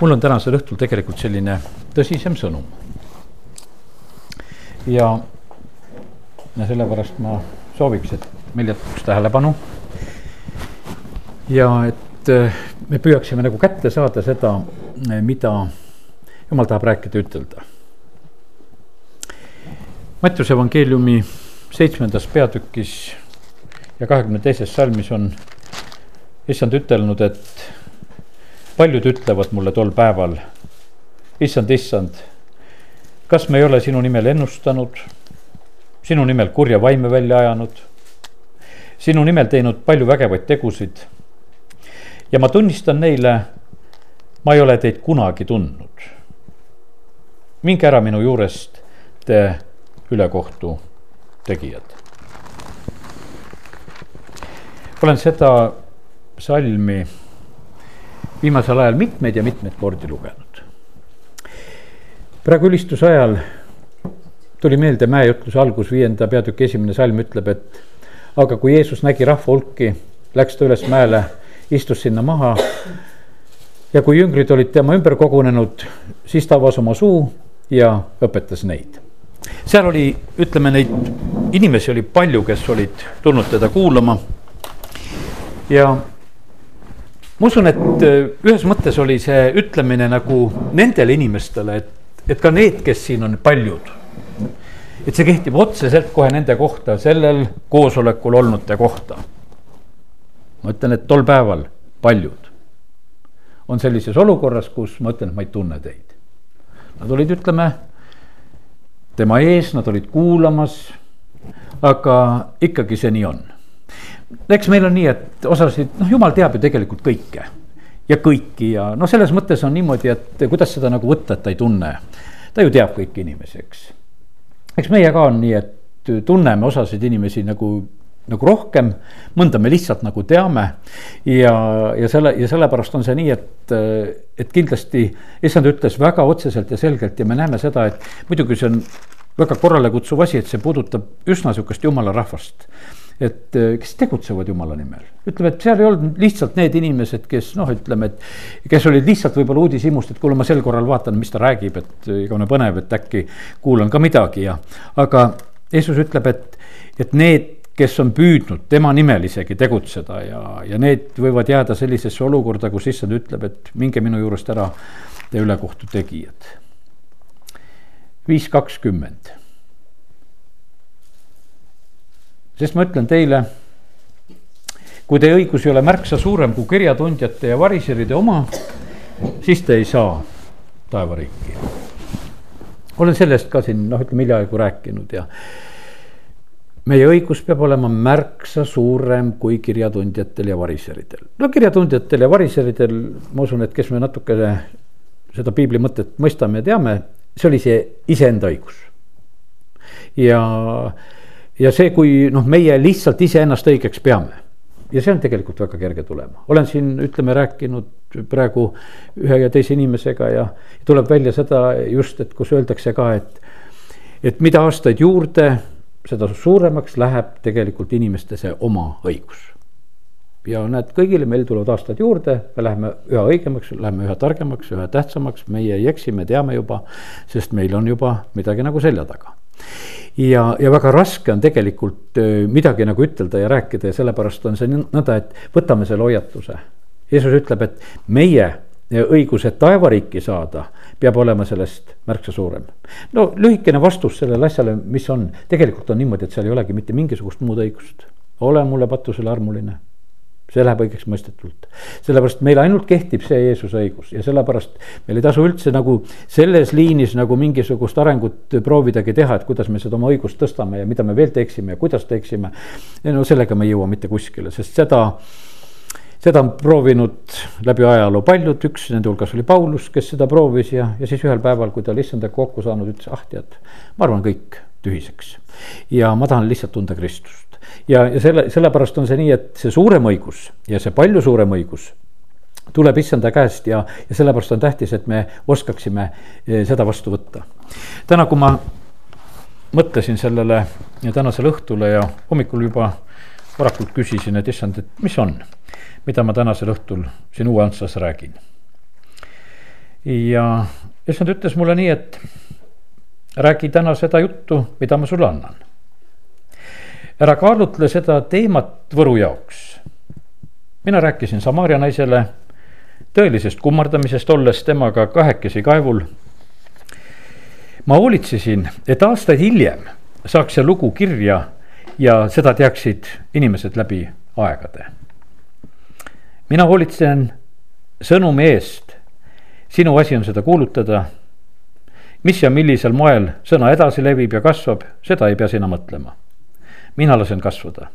mul on tänasel õhtul tegelikult selline tõsisem sõnum. ja, ja sellepärast ma sooviks, et meil jätkuks tähelepanu. ja et äh, me püüaksime nagu kätte saada seda, mida jumal tahab rääkida, ütelda. Mattiuse evangeeliumi seitsmendas peatükis ja kahekümne teises salmis on issand ütelnud, et paljud ütlevad mulle tol päeval, issand, issand, kas me ei ole sinu nimel ennustanud, sinu nimel kurja vaime välja ajanud, sinu nimel teinud palju vägevaid tegusid. ja ma tunnistan neile, ma ei ole teid kunagi tundnud. minge ära minu juurest, te ülekohtu tegijad. olen seda salmi viimasel ajal mitmeid ja mitmeid kordi lugenud. praegu ülistuse ajal tuli meelde mäejutluse algus, viienda peatüki esimene salm ütleb, et aga kui Jeesus nägi rahva hulki, läks ta üles mäele, istus sinna maha. ja kui jüngrid olid tema ümber kogunenud, siis ta avas oma suu ja õpetas neid. seal oli, ütleme neid inimesi oli palju, kes olid tulnud teda kuulama. ja ma usun, et äh, ühes mõttes oli see ütlemine nagu nendele inimestele, et, et ka need, kes siin on paljud. et see kehtib otseselt kohe nende kohta, sellel koosolekul olnute kohta. ma ütlen, et tol päeval paljud on sellises olukorras, kus ma ütlen, et ma ei tunne teid. Nad olid, ütleme, tema ees, nad olid kuulamas, aga ikkagi see nii on eks meil on nii, et osasid, noh, jumal teab ju tegelikult kõike ja kõiki ja noh, selles mõttes on niimoodi, et kuidas seda nagu võtta, et ta ei tunne. ta ju teab kõiki inimesi, eks. eks meie ka on nii, et tunneme osasid inimesi nagu, nagu rohkem, mõnda me lihtsalt nagu teame. ja, ja selle ja sellepärast on see nii, et, et kindlasti issand ütles väga otseselt ja selgelt ja me näeme seda, et muidugi see on väga korralekutsuv asi, et see puudutab üsna sihukest jumala rahvast et äh, kes tegutsevad jumala nimel. ütleme, et seal ei olnud lihtsalt need inimesed, kes noh, ütleme, et kes olid lihtsalt võib-olla uudishimust, et kuule, ma sel korral vaatan, mis ta räägib, et igavene põnev, et äkki kuulan ka midagi ja. aga Jeesus ütleb, et, et need, kes on püüdnud tema nimel isegi tegutseda ja, ja need võivad jääda sellisesse olukorda, kus issand ütleb, et minge minu juurest ära, te ülekohtu tegijad. viis kakskümmend sest ma ütlen teile, kui teie õigus ei ole märksa suurem kui kirjatundjate ja variseride oma, siis te ei saa taevariiki. olen sellest ka siin noh, ütleme hiljaaegu rääkinud ja meie õigus peab olema märksa suurem kui kirjatundjatel ja variseridel. no kirjatundjatel ja variseridel, ma usun, et kes me natukene seda piibli mõtet mõistame ja teame, see oli see iseenda õigus. ja ja see, kui noh, meie lihtsalt iseennast õigeks peame. Ja see on tegelikult väga kerge tulema, olen siin, ütleme, rääkinud praegu ühe ja teise inimesega ja tuleb välja seda just, et kus öeldakse ka, et, et mida aastaid juurde, seda suuremaks läheb tegelikult inimeste see oma õigus. ja näed, kõigile meil tulevad aastad juurde, me läheme üha õigemaks, läheme üha targemaks, üha tähtsamaks, meie ei eksi, me teame juba, sest meil on juba midagi nagu selja taga ja, ja väga raske on tegelikult äh, midagi nagu ütelda ja rääkida ja sellepärast on see nõnda, et võtame selle hoiatuse. Jeesus ütleb, et meie õigus, et taevariiki saada, peab olema sellest märksa suurem. no lühikene vastus sellele asjale, mis on, tegelikult on niimoodi, et seal ei olegi mitte mingisugust muud õigust. ole mulle patusele armuline see läheb õigeks mõistetult. sellepärast meil ainult kehtib see Jeesuse õigus ja sellepärast meil ei tasu üldse nagu selles liinis nagu mingisugust arengut proovidagi teha, et kuidas me seda oma õigust tõstame ja mida me veel teeksime ja kuidas teeksime. no sellega me ei jõua mitte kuskile, sest seda seda on proovinud läbi ajaloo paljud, üks nende hulgas oli Paulus, kes seda proovis ja, ja siis ühel päeval, kui ta oli issandaga kokku saanud, ütles, ah tead, ma arvan kõik tühiseks. ja ma tahan lihtsalt tunda Kristust ja, ja selle, sellepärast on see nii, et see suurem õigus ja see palju suurem õigus tuleb issanda käest ja, ja sellepärast on tähtis, et me oskaksime eh, seda vastu võtta. täna, kui ma mõtlesin sellele tänasele õhtule ja hommikul juba varakult küsisin, et issand, et mis on, mida ma tänasel õhtul siin uue Antsas räägin. ja issand ütles mulle nii, et räägi täna seda juttu, mida ma sulle annan. ära kaalutle seda teemat Võru jaoks. mina rääkisin Samaria naisele tõelisest kummardamisest, olles temaga kahekesi kaevul. ma hoolitsesin, et aastaid hiljem saaks see lugu kirja ja seda teaksid inimesed läbi aegade. mina hoolitsen sõnumi eest, sinu asi on seda kuulutada. Mis ja millisel moel sõna edasi levib ja kasvab, seda ei pea sina mõtlema. mina lasen kasvada.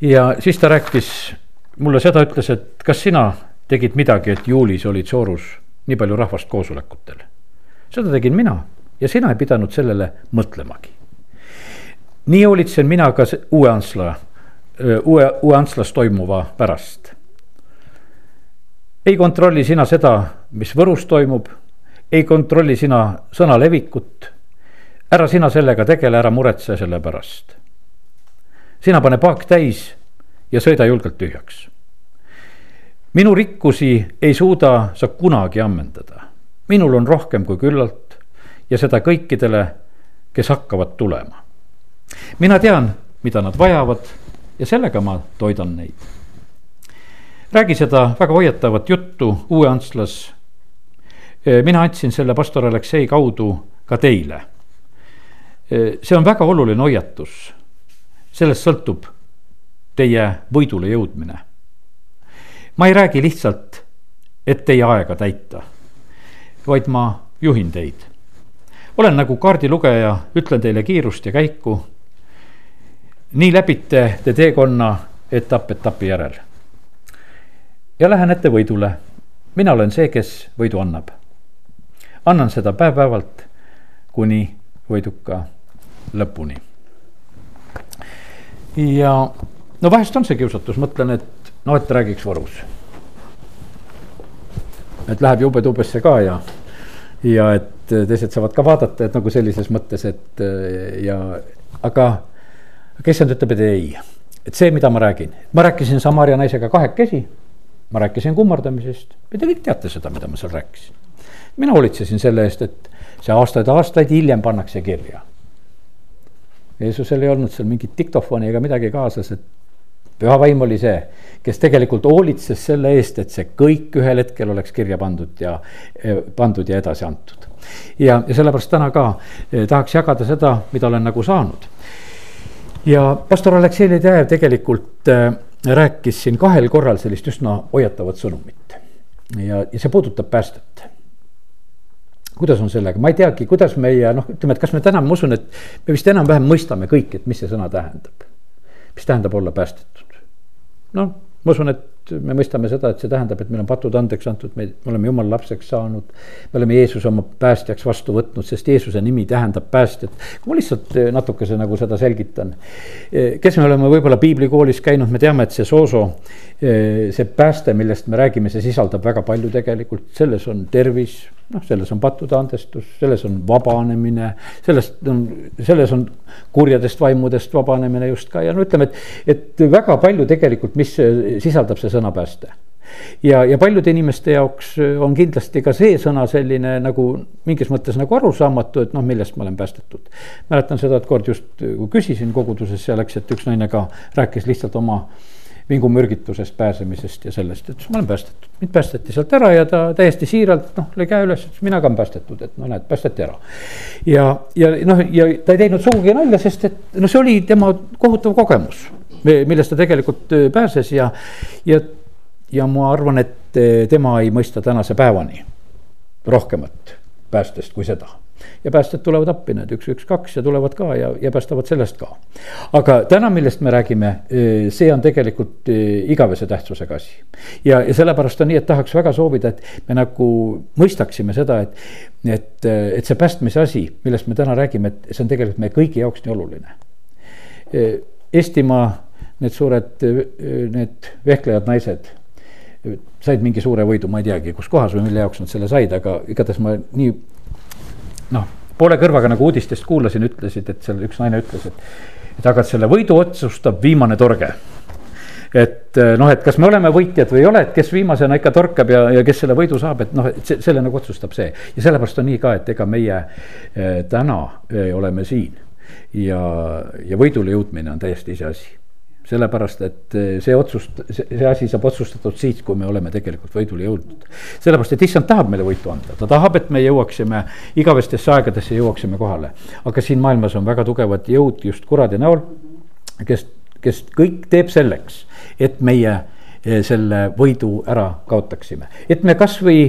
ja siis ta rääkis mulle seda, ütles, et kas sina tegid midagi, et juulis olid Soorus nii palju rahvast koosolekutel. seda tegin mina ja sina ei pidanud sellele mõtlemagi. nii hoolitsen mina ka uue Antsla, uue, uue Antslas toimuva pärast. ei kontrolli sina seda, mis Võrus toimub, ei kontrolli sina sõna levikut. ära sina sellega tegele, ära muretse selle pärast. sina pane paak täis ja sõida julgelt tühjaks. minu rikkusi ei suuda sa kunagi ammendada, minul on rohkem kui küllalt ja seda kõikidele, kes hakkavad tulema. mina tean, mida nad vajavad ja sellega ma toidan neid. räägi seda väga hoiatavat juttu Uue Antslas. Mina andsin selle pastor Aleksei kaudu ka teile. see on väga oluline hoiatus. sellest sõltub teie võidule jõudmine. ma ei räägi lihtsalt, et teie aega täita, vaid ma juhin teid olen nagu kaardilugeja, ütlen teile kiirust ja käiku. nii läbite te teekonna etapp etapi järel. ja lähen ette võidule. mina olen see, kes võidu annab. Annan seda päev-päevalt kuni võiduka lõpuni. ja no vahest on see kiusatus, mõtlen, et noh, et räägiks Võrus. et läheb jube-tubesse ka ja, ja et teised saavad ka vaadata, et nagu sellises mõttes, et ja aga kes nüüd ütleb, et ei. et see, mida ma räägin, ma rääkisin Samaria naisega kahekesi, ma rääkisin kummardamisest ja te kõik teate seda, mida ma seal rääkisin. Mina hoolitsesin selle eest, et see aastaid-aastaid hiljem pannakse kirja. Jeesusel ei olnud seal mingit diktofoni ega midagi kaasas, et püha vaim oli see, kes tegelikult hoolitses selle eest, et see kõik ühel hetkel oleks kirja pandud ja pandud ja edasi antud ja, ja sellepärast täna ka eh, tahaks jagada seda, mida olen nagu saanud. ja pastor Aleksei Ledejev tegelikult äh, rääkis siin kahel korral sellist üsna hoiatavat sõnumit. ja, ja see puudutab päästet kuidas on sellega, ma ei teagi, kuidas meie noh, ütleme, et kas me täna, ma usun, et me vist enam-vähem mõistame kõik, et mis see sõna tähendab. mis tähendab olla päästetud? noh, ma usun, et me mõistame seda, et see tähendab, et meil on patud andeks antud, me, me oleme jumala lapseks saanud. me oleme Jeesuse oma päästjaks vastu võtnud, sest Jeesuse nimi tähendab päästjat. kui ma lihtsalt eh, natukese nagu seda selgitan. Eh, kes me oleme võib-olla piiblikoolis käinud, me teame, et see sooso, eh, see pääste, millest me räägime, see sisaldab väga palju tegelikult, selles on tervis noh, selles on pattude andestus, selles on vabanemine, sellest on, selles on kurjadest vaimudest vabanemine just ka. Ja no ütleme, et, et väga palju tegelikult, mis sisaldab see sõna pääste ja, ja paljude inimeste jaoks on kindlasti ka see sõna selline nagu mingis mõttes nagu arusaamatu, et noh, millest ma olen päästetud. mäletan seda, et kord just kui küsisin koguduses seal, eks, et üks naine ka rääkis lihtsalt oma äh, vingumürgitusest pääsemisest ja sellest, ütles ma olen päästetud. mind päästeti sealt ära ja ta täiesti siiralt noh, lõi käe üles, ütles mina ka olen päästetud, et no näed, päästeti ära. ja, ja noh, ja ta ei teinud sugugi nalja, sest et noh, see oli tema kohutav kogemus, millest ta tegelikult pääses ja, ja, ja ma arvan, et tema ei mõista tänase päevani rohkemat päästest kui seda ja päästjad tulevad appi, need üks, üks, kaks ja tulevad ka ja, ja päästavad sellest ka. aga täna, millest me räägime, see on tegelikult igavese tähtsusega asi. ja, ja sellepärast on nii, et tahaks väga soovida, et me nagu mõistaksime seda, et, et, et see päästmise asi, millest me täna räägime, et see on tegelikult meie kõigi jaoks nii oluline. Eestimaa need suured, need vehklejad naised said mingi suure võidu, ma ei teagi, kus kohas või mille jaoks nad selle said, aga igatahes ma nii noh, poole kõrvaga nagu uudistest kuulasin, ütlesid, et seal üks naine ütles, et, et aga selle võidu otsustab viimane torge. et noh, et kas me oleme võitjad või ei ole, et kes viimasena ikka torkab ja, ja kes selle võidu saab, et noh, et see, selle nagu otsustab see. ja sellepärast on nii ka, et ega meie eh, täna eh, oleme siin ja, ja võidule jõudmine on täiesti iseasi sellepärast, et see otsust, see asi saab otsustatud siis, kui me oleme tegelikult võidule jõudnud. sellepärast, et issand tahab meile võitu anda, ta tahab, et me jõuaksime igavestesse aegadesse, jõuaksime kohale. aga siin maailmas on väga tugevad jõud just kuradi näol, kes, kes kõik teeb selleks, et meie eh, selle võidu ära kaotaksime, et me kasvõi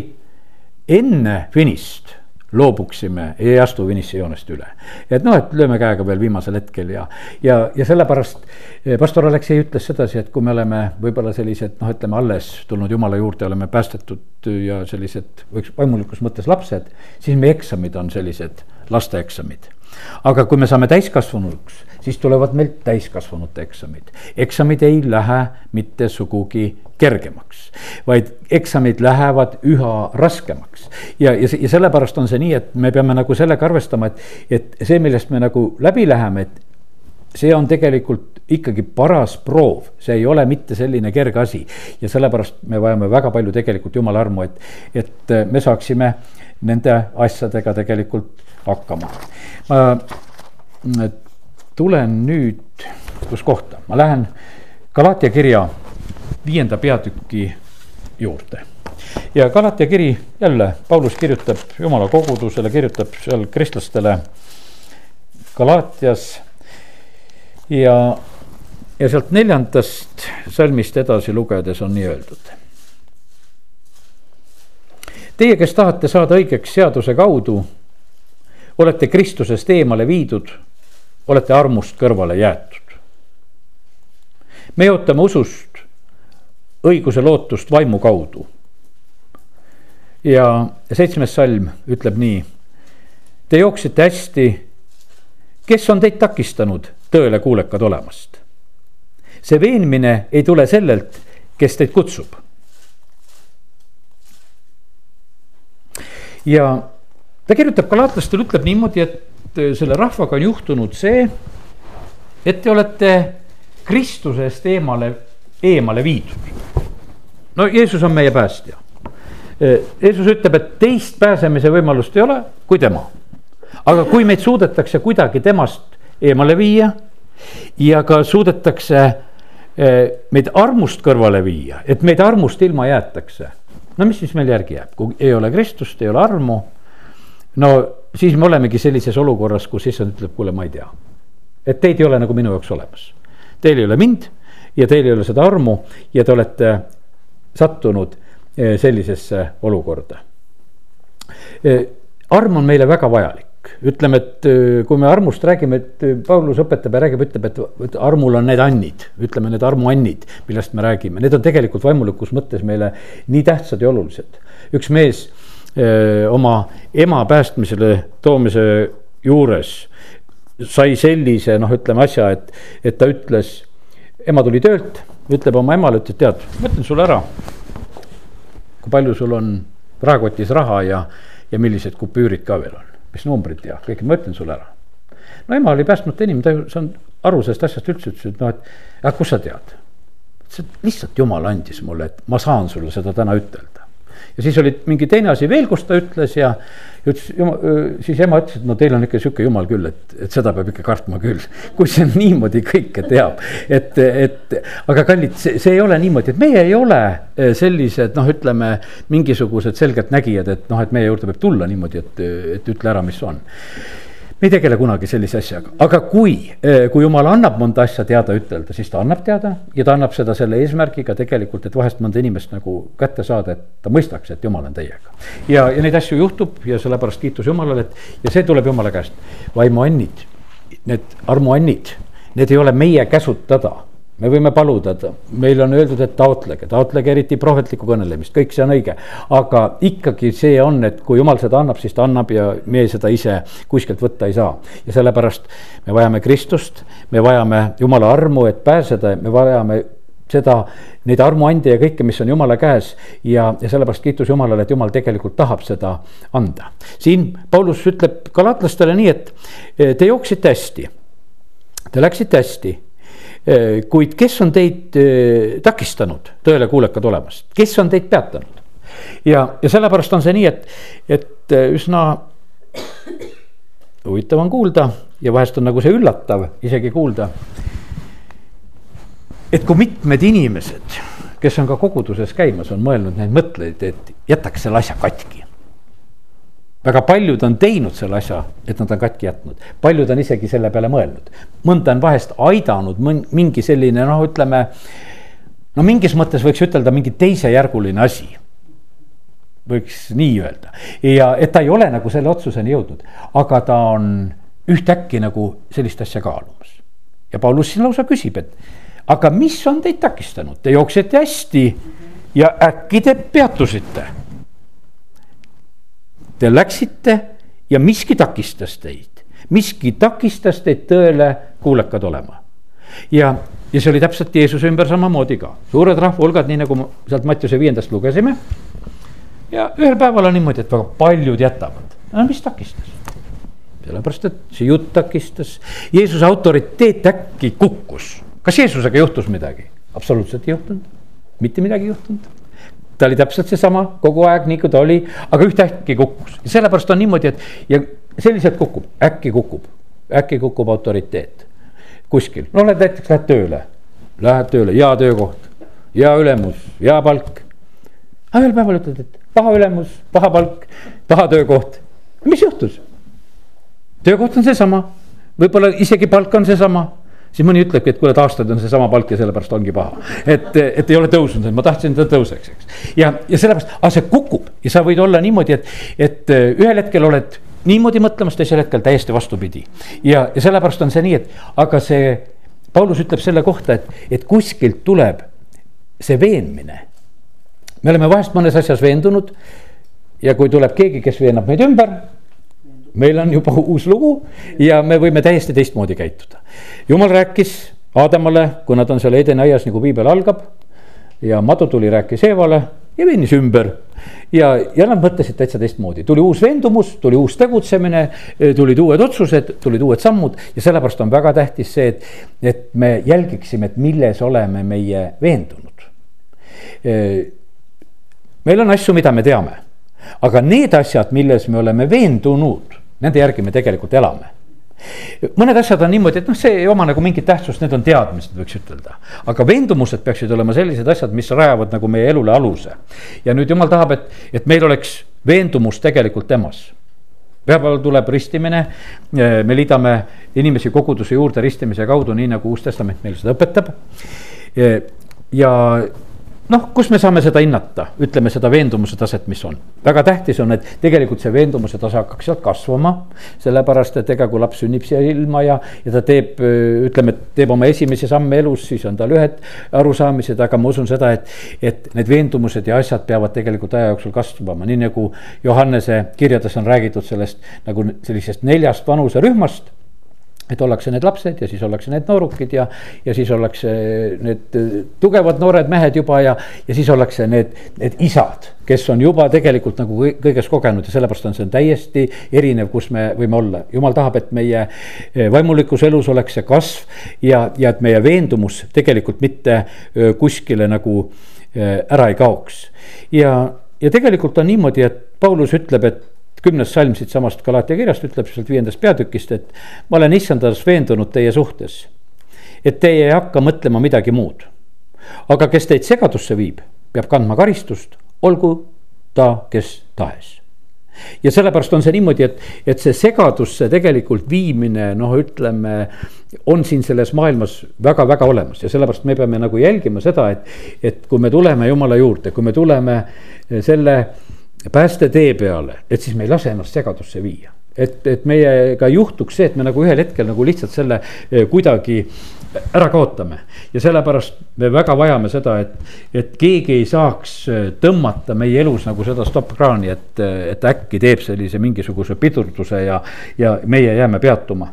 enne finišit loobuksime, ei astu finišijoonest üle. et noh, et lööme käega veel viimasel hetkel ja, ja, ja sellepärast eh, pastor Aleksei ütles sedasi, et kui me oleme võib-olla sellised noh, ütleme alles tulnud jumala juurde, oleme päästetud ja sellised võiks vaimulikus mõttes lapsed, siis meie eksamid on sellised laste eksamid. Aga kui me saame täiskasvanuks, siis tulevad meil täiskasvanute eksamid. eksamid ei lähe mitte sugugi kergemaks, vaid eksamid lähevad üha raskemaks. ja, ja, ja sellepärast on see nii, et me peame nagu sellega arvestama, et, et see, millest me nagu läbi läheme, et see on tegelikult ikkagi paras proov, see ei ole mitte selline kerge asi. ja sellepärast me vajame väga palju tegelikult jumala armu, et, et me saaksime nende asjadega tegelikult hakkama. ma tulen nüüd, kus kohta, ma lähen Galatia kirja viienda peatüki juurde. ja Galatia kiri jälle, Paulus kirjutab jumala kogudusele, kirjutab seal kristlastele Galatias. ja, ja sealt neljandast salmist edasi lugedes on nii öeldud. Teie, kes tahate saada õigeks seaduse kaudu, olete Kristusest eemale viidud, olete armust kõrvale jäetud. me ootame usust õiguse lootust vaimu kaudu. ja seitsmes salm ütleb nii. Te jooksite hästi. kes on teid takistanud tõele kuulekad olemast? see veenmine ei tule sellelt, kes teid kutsub. Ja ta kirjutab galaatlastele, ütleb niimoodi, et selle rahvaga on juhtunud see, et te olete Kristusest eemale eemale viidud. no Jeesus on meie päästja. Jeesus ütleb, et teist pääsemise võimalust ei ole kui tema. aga kui meid suudetakse kuidagi temast eemale viia ja ka suudetakse meid armust kõrvale viia, et meid armust ilma jäetakse. No mis siis meil järgi jääb, kui ei ole Kristust, ei ole armu. no siis me olemegi sellises olukorras, kus issand ütleb, kuule, ma ei tea. et teid ei ole nagu minu jaoks olemas. Teil ei ole mind ja teil ei ole seda armu ja te olete sattunud eh, sellisesse olukorda. Eh, arm on meile väga vajalik ütleme, et eh, kui me armust räägime, et Paulus õpetab ja räägib, ütleb, et, armul on need annid, ütleme need armuannid, millest me räägime, need on tegelikult vaimulikus mõttes meile nii tähtsad ja olulised. üks mees öö, oma ema päästmisele toomise juures sai sellise noh, ütleme asja, et, et ta ütles ema tuli töölt, ütleb oma emale, ütleb, tead, ma ütlen sulle ära. kui palju sul on rahakotis raha ja, ja millised kupüürid ka veel on, mis numbrid ja kõik, ma ütlen sulle ära. no ema oli päästmata inimene, ta ei saanud aru sellest asjast üldse, ütles, et noh, et aga kust sa tead. see lihtsalt jumal andis mulle, et ma saan sulle seda täna ütelda. Ja siis oli mingi teine asi veel, kus ta ütles ja ütles, siis ema ütles, et no teil on ikka sihuke jumal küll, et, et seda peab ikka kartma küll. kui see niimoodi kõike teab, et, et aga kallid, see, see ei ole niimoodi, et meie ei ole sellised noh, ütleme mingisugused selgeltnägijad, et noh, et meie juurde võib tulla niimoodi, et, et ütle ära, mis on me ei tegele kunagi sellise asjaga, aga kui, eh, kui jumal annab mõnda asja teada ütelda, siis ta annab teada ja ta annab seda selle eesmärgiga tegelikult, et vahest mõnda inimest nagu kätte saada, et ta mõistaks, et jumal on teiega. ja, ja neid asju juhtub ja sellepärast kiitus Jumalale, et ja see tuleb Jumala käest. vaimuannid, need armuannid, need ei ole meie käsutada me võime paluda, meile on öeldud, et taotlege, taotlege eriti prohvetlikku kõnelemist, kõik see on õige. aga ikkagi see on, et kui jumal seda annab, siis ta annab ja me seda ise kuskilt võtta ei saa. ja sellepärast me vajame Kristust, me vajame jumala armu, et pääseda, me vajame seda, neid armuande ja kõike, mis on jumala käes ja, ja sellepärast kiitus Jumalale, et Jumal tegelikult tahab seda anda. siin Paulus ütleb galatlastele nii, et te jooksite hästi, te läksite hästi kuid kes on teid takistanud tõele kuulekad olemast, kes on teid peatanud? ja, ja sellepärast on see nii, et, et üsna huvitav on kuulda ja vahest on nagu see üllatav isegi kuulda. et kui mitmed inimesed, kes on ka koguduses käimas, on mõelnud neid mõtteid, et jätaks selle asja katki väga paljud on teinud selle asja, et nad on katki jätnud, paljud on isegi selle peale mõelnud, mõnda on vahest aidanud mingi selline noh, ütleme. no mingis mõttes võiks ütelda mingi teisejärguline asi. võiks nii öelda ja et ta ei ole nagu selle otsuseni jõudnud, aga ta on ühtäkki nagu sellist asja kaalumas. ja Paulus siin lausa küsib, et aga mis on teid takistanud, te jooksete hästi ja äkki te peatusite Te läksite ja miski takistas teid, miski takistas teid tõele kuulekad olema. ja, ja see oli täpselt Jeesuse ümber samamoodi ka, suured rahvahulgad, nii nagu sealt Mattiuse viiendast lugesime. ja ühel päeval on niimoodi, et väga paljud jätavad, no mis takistas? sellepärast, et see jutt takistas, Jeesuse autoriteet äkki kukkus, kas Jeesusega juhtus midagi? absoluutselt ei juhtunud, mitte midagi ei juhtunud ta oli täpselt seesama kogu aeg, nii kui ta oli, aga ühtäkki kukkus. Sellepärast on niimoodi, et ja selliselt kukub, äkki kukub, äkki kukub autoriteet kuskil, no oled näiteks lähed tööle, lähed tööle, hea töökoht, hea ülemus, hea palk. aga ühel päeval ütled, et paha ülemus, paha palk, paha töökoht, mis juhtus? töökoht on seesama, võib-olla isegi palk on seesama siis mõni ütlebki, et kuule, et aastaid on seesama palk ja sellepärast ongi paha. et, et ei ole tõusnud, et ma tahtsin, et ta tõuseks, eks. ja, ja sellepärast, aga see kukub ja sa võid olla niimoodi, et, et äh, ühel hetkel oled niimoodi mõtlemas, teisel hetkel täiesti vastupidi. ja, ja sellepärast on see nii, et aga see, Paulus ütleb selle kohta, et, et kuskilt tuleb see veenmine. me oleme vahest mõnes asjas veendunud ja kui tuleb keegi, kes veenab meid ümber meil on juba uus lugu ja me võime täiesti teistmoodi käituda. jumal rääkis Aadamale, kui nad on seal Edeni aias, nagu piibel algab. ja madutuli rääkis Eevale ja veenis ümber. ja, ja nad mõtlesid täitsa teistmoodi, tuli uus veendumus, tuli uus tegutsemine, tulid uued otsused, tulid uued sammud ja sellepärast on väga tähtis see, et, et me jälgiksime, et milles oleme meie veendunud. meil on asju, mida me teame, aga need asjad, milles me oleme veendunud nende järgi me tegelikult elame mõned asjad on niimoodi, et noh, see ei oma nagu mingit tähtsust, need on teadmised, võiks ütelda. aga veendumused peaksid olema sellised asjad, mis rajavad nagu meie elule aluse. ja nüüd jumal tahab, et, et meil oleks veendumus tegelikult temas. pühapäeval tuleb ristimine, me liidame inimesi koguduse juurde ristimise kaudu, nii nagu Uus Testament meil seda õpetab. ja noh, kus me saame seda hinnata, ütleme seda veendumuse taset, mis on. väga tähtis on, et tegelikult see veendumuse tase hakkaks sealt kasvama. sellepärast, et ega kui laps sünnib siia ilma ja, ja ta teeb, ütleme, teeb oma esimesi samme elus, siis on tal ühed arusaamised, aga ma usun seda, et. et need veendumused ja asjad peavad tegelikult aja jooksul kasvama, nii nagu Johannese kirjades on räägitud sellest nagu sellisest neljast vanuserühmast et ollakse need lapsed ja siis ollakse need noorukid ja, ja siis ollakse need tugevad noored mehed juba ja, ja siis ollakse need, need isad, kes on juba tegelikult nagu kõiges kogenud ja sellepärast on see täiesti erinev, kus me võime olla. jumal tahab, et meie eh, vaimulikus elus oleks see kasv ja, ja et meie veendumus tegelikult mitte kuskile nagu ära ei kaoks. ja, ja tegelikult on niimoodi, et Paulus ütleb, et kümnes salm siitsamast Galatia kirjast ütleb sealt viiendast peatükist, et ma olen issandas veendunud teie suhtes. et teie ei hakka mõtlema midagi muud. aga kes teid segadusse viib, peab kandma karistust, olgu ta kes tahes ja sellepärast on see niimoodi, et, et see segadusse tegelikult viimine, noh, ütleme. on siin selles maailmas väga-väga olemas ja sellepärast me peame nagu jälgima seda, et, et kui me tuleme jumala juurde, kui me tuleme selle päästetee peale, et siis me ei lase ennast segadusse viia. et, et meiega juhtuks see, et me nagu ühel hetkel nagu lihtsalt selle eh, kuidagi ära kaotame. ja sellepärast me väga vajame seda, et, et keegi ei saaks äh, tõmmata meie elus nagu seda stopp-kraani, et, äh, et äkki teeb sellise mingisuguse pidurduse ja, ja meie jääme peatuma.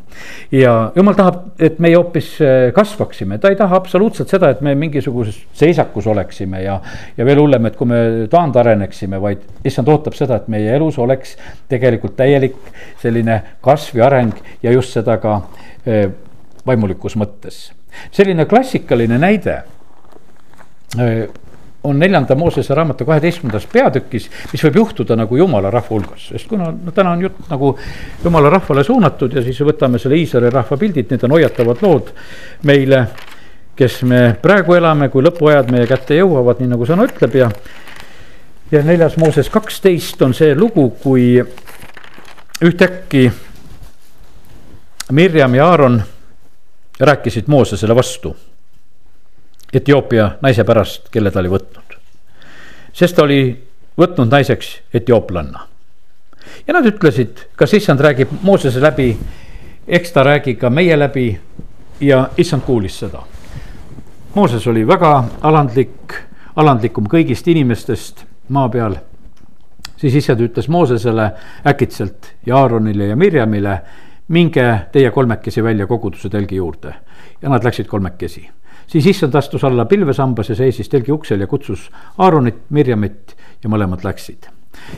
ja jumal tahab, et meie hoopis äh, kasvaksime, ta ei taha absoluutselt seda, et me mingisuguses seisakus oleksime ja, ja veel hullem, et kui me taandareneksime, vaid issand ootab seda, et meie elus oleks tegelikult täielik selline kasv ja areng ja just seda ka vaimulikus mõttes. selline klassikaline näide on neljanda Moosese raamatu kaheteistkümnendas peatükis, mis võib juhtuda nagu jumala rahva hulgas, sest kuna no täna on jutt nagu jumala rahvale suunatud ja siis võtame selle Iisraeli rahva pildid, need on hoiatavad lood meile. kes me praegu elame, kui lõpuajad meie kätte jõuavad, nii nagu sõna ütleb ja. ja neljas Mooses kaksteist on see lugu, kui ühtäkki Mirjam ja Aaron rääkisid Moosesele vastu Etioopia naise pärast, kelle ta oli võtnud. sest ta oli võtnud naiseks etiooplanna. ja nad ütlesid, kas issand räägib Moosese läbi, eks ta räägi ka meie läbi ja issand kuulis seda. Mooses oli väga alandlik, alandlikum kõigist inimestest maa peal. siis issand ütles Moosesele äkitselt ja Aaronile ja Mirjamile, minge teie kolmekesi välja koguduse telgi juurde ja nad läksid kolmekesi siis issand astus alla pilvesambas ja seisis telgi uksel ja kutsus Aaronit, Mirjamit ja mõlemad läksid.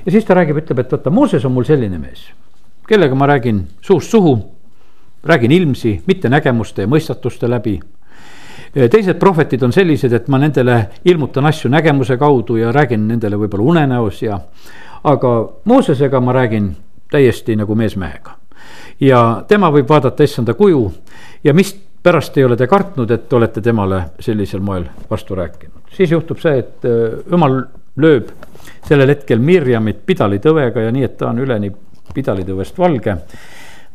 ja siis ta räägib, ütleb, et vaata, Mooses on mul selline mees, kellega ma räägin suust suhu, räägin ilmsi, mitte nägemuste ja mõistatuste läbi teised prohvetid on sellised, et ma nendele ilmutan asju nägemuse kaudu ja räägin nendele võib-olla unenäos ja. aga Moosesega ma räägin täiesti nagu mees mehega. Ja tema võib vaadata issanda kuju ja mis pärast ei ole te kartnud, et olete temale sellisel moel vastu rääkinud. siis juhtub see, et äh, jumal lööb sellel hetkel Mirjamit pidalitõvega ja nii, et ta on üleni pidalitõvest valge.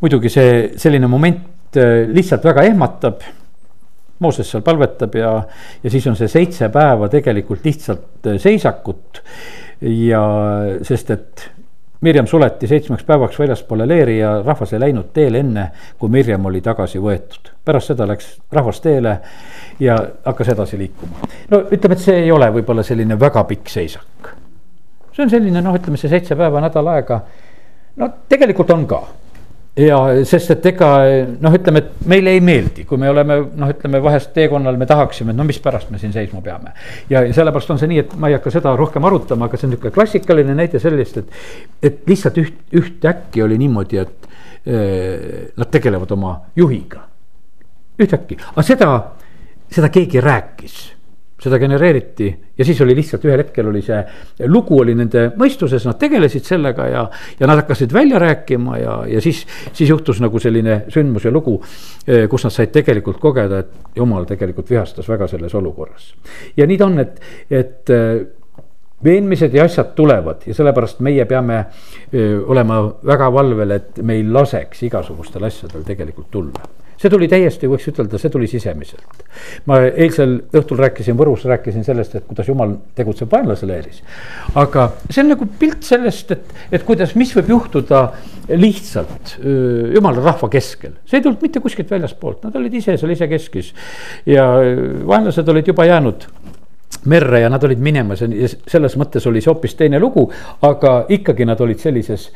muidugi see selline moment äh, lihtsalt väga ehmatab. Mooses seal palvetab ja, ja siis on see seitse päeva tegelikult lihtsalt äh, seisakut. ja sest, et Mirjam suleti seitsmeks päevaks väljaspoole leeri ja rahvas ei läinud teele enne, kui Mirjam oli tagasi võetud. pärast seda läks rahvas teele ja hakkas edasi liikuma. no ütleme, et see ei ole võib-olla selline väga pikk seisak. see on selline noh, ütleme see seitse päeva, nädal aega. no tegelikult on ka ja sest, et ega noh, ütleme, et meile ei meeldi, kui me oleme noh, ütleme vahest teekonnal, me tahaksime, et no mispärast me siin seisma peame. ja sellepärast on see nii, et ma ei hakka seda rohkem arutama, aga see on niisugune klassikaline näide sellest, et, et lihtsalt üht, ühtäkki oli niimoodi, et äh, nad tegelevad oma juhiga. ühtäkki, aga seda, seda keegi rääkis seda genereeriti ja siis oli lihtsalt ühel hetkel oli see lugu oli nende mõistuses, nad tegelesid sellega ja, ja nad hakkasid välja rääkima ja, ja siis, siis juhtus nagu selline sündmus ja lugu, eh, kus nad said tegelikult kogeda, et jumal tegelikult vihastas väga selles olukorras. ja nii ta on, et, et eh, veenmised ja asjad tulevad ja sellepärast meie peame öö, eh, olema väga valvel, et me ei laseks igasugustel asjadel tegelikult tulla see tuli täiesti, võiks ütelda, see tuli sisemiselt. ma eilsel õhtul rääkisin Võrus, rääkisin sellest, et kuidas jumal tegutseb vaenlase leeris. aga see on nagu pilt sellest, et, et kuidas, mis võib juhtuda lihtsalt jumala rahva keskel. see ei tulnud mitte kuskilt väljaspoolt, nad olid ise seal isekeskis ja vaenlased olid juba jäänud merre ja nad olid minemas ja selles mõttes oli see hoopis teine lugu, aga ikkagi nad olid sellises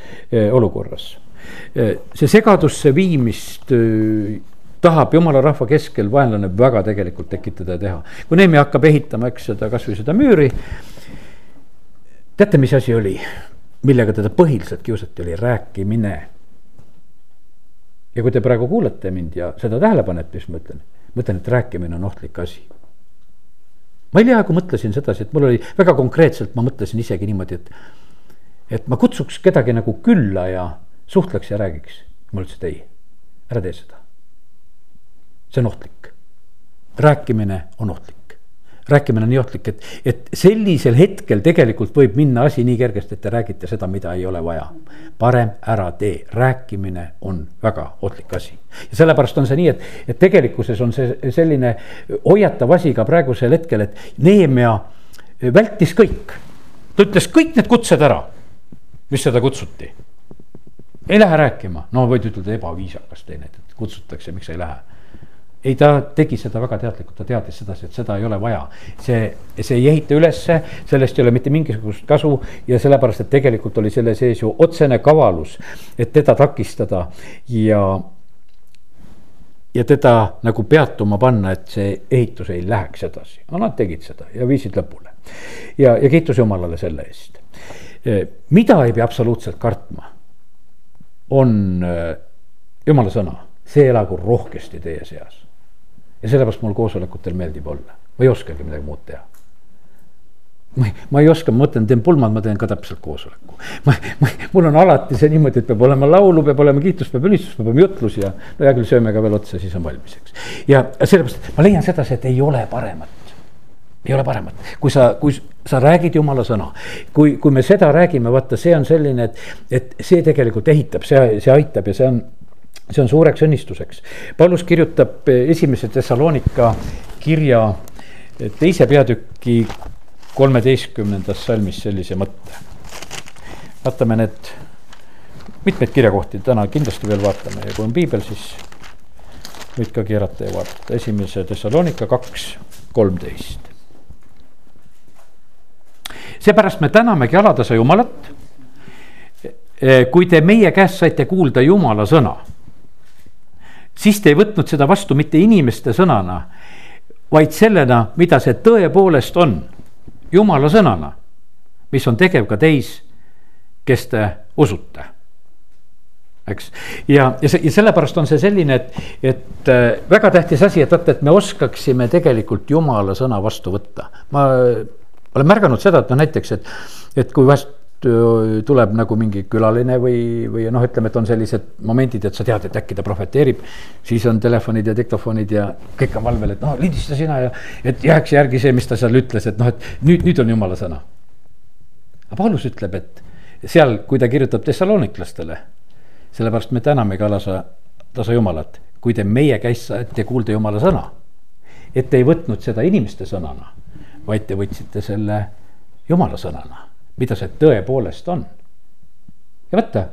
olukorras. see segadusse viimist tahab jumala rahva keskel vaenlane väga tegelikult tekitada ja teha. kui Neemi hakkab ehitama, eks seda kasvõi seda müüri. teate, mis asi oli, millega teda põhiliselt kiusati, oli rääkimine. ja kui te praegu kuulate mind ja seda tähele panete, siis ma ütlen, ma ütlen, et rääkimine on ohtlik asi. ma hiljaaegu mõtlesin sedasi, et mul oli väga konkreetselt, ma mõtlesin isegi niimoodi, et, et ma kutsuks kedagi nagu külla ja suhtleks ja räägiks. ma ütlesin, et ei, ära tee seda see on ohtlik. rääkimine on ohtlik. rääkimine on nii ohtlik, et, et sellisel hetkel tegelikult võib minna asi nii kergesti, et te räägite seda, mida ei ole vaja. parem ära tee, rääkimine on väga ohtlik asi. ja sellepärast on see nii, et, et tegelikkuses on see selline hoiatav asi ka praegusel hetkel, et Neemia vältis kõik. ta ütles kõik need kutsed ära, mis seda kutsuti ei lähe rääkima, no võid ütelda ebaviisakas teine, et kutsutakse, miks ei lähe ei, ta tegi seda väga teadlikult, ta teadis sedasi, et seda ei ole vaja. see, see ei ehita ülesse, sellest ei ole mitte mingisugust kasu ja sellepärast, et tegelikult oli selle sees ju otsene kavalus, et teda takistada ja ja teda nagu peatuma panna, et see ehitus ei läheks edasi, aga nad tegid seda ja viisid lõpule. ja, ja kiitus Jumalale selle eest. mida ei pea absoluutselt kartma, on Jumala sõna, see elagu rohkesti teie seas ja sellepärast mul koosolekutel meeldib olla, ma ei oskagi midagi muud teha ma ei, ma ei oska, ma mõtlen, teen pulmad, ma teen ka täpselt koosoleku. ma, ma, mul on alati see niimoodi, et peab olema laulu, peab olema kiitus, peab ülistus, peab olema jutlus ja no hea küll, sööme ka veel otsa, siis on valmis, eks. ja sellepärast ma leian sedasi, et ei ole paremat ei ole paremat, kui sa, kui sa räägid jumala sõna. kui, kui me seda räägime, vaata, see on selline, et, et see tegelikult ehitab, see, see aitab ja see on, see on suureks õnnistuseks. Paulus kirjutab esimese Thessalonika kirja teise peatüki kolmeteistkümnendas salmis sellise mõtte. vaatame need mitmeid kirjakohti täna kindlasti veel vaatame ja kui on piibel, siis võid ka keerata ja vaadata, esimese Thessalonika kaks, kolmteist seepärast me tänamegi alatasa Jumalat. Eh, kui te meie käest saite kuulda Jumala sõna, siis te ei võtnud seda vastu mitte inimeste sõnana, vaid sellena, mida see tõepoolest on, Jumala sõnana, mis on tegev ka teis, kes te usute eks. ja, ja see ja sellepärast on see selline, et, et äh, väga tähtis asi, et vaata, et me oskaksime tegelikult jumala sõna vastu võtta. ma olen märganud seda, et noh, näiteks, et, et kui vahest tuleb nagu mingi külaline või, või noh, ütleme, et on sellised momendid, et sa tead, et äkki ta prohveteerib. siis on telefonid ja diktofonid ja kõik on valvel, et noh, lindista sina ja et jääks järgi see, mis ta seal ütles, et noh, et nüüd, nüüd on jumala sõna. aga Paulus ütleb, et seal, kui ta kirjutab tessalooniklastele, sellepärast me täname ka lasa, tasa jumalat, kui te meie käest saate kuulda jumala sõna. et ei võtnud seda inimeste sõnana vaid te võtsite selle jumala sõnana, mida see tõepoolest on. ja vaata,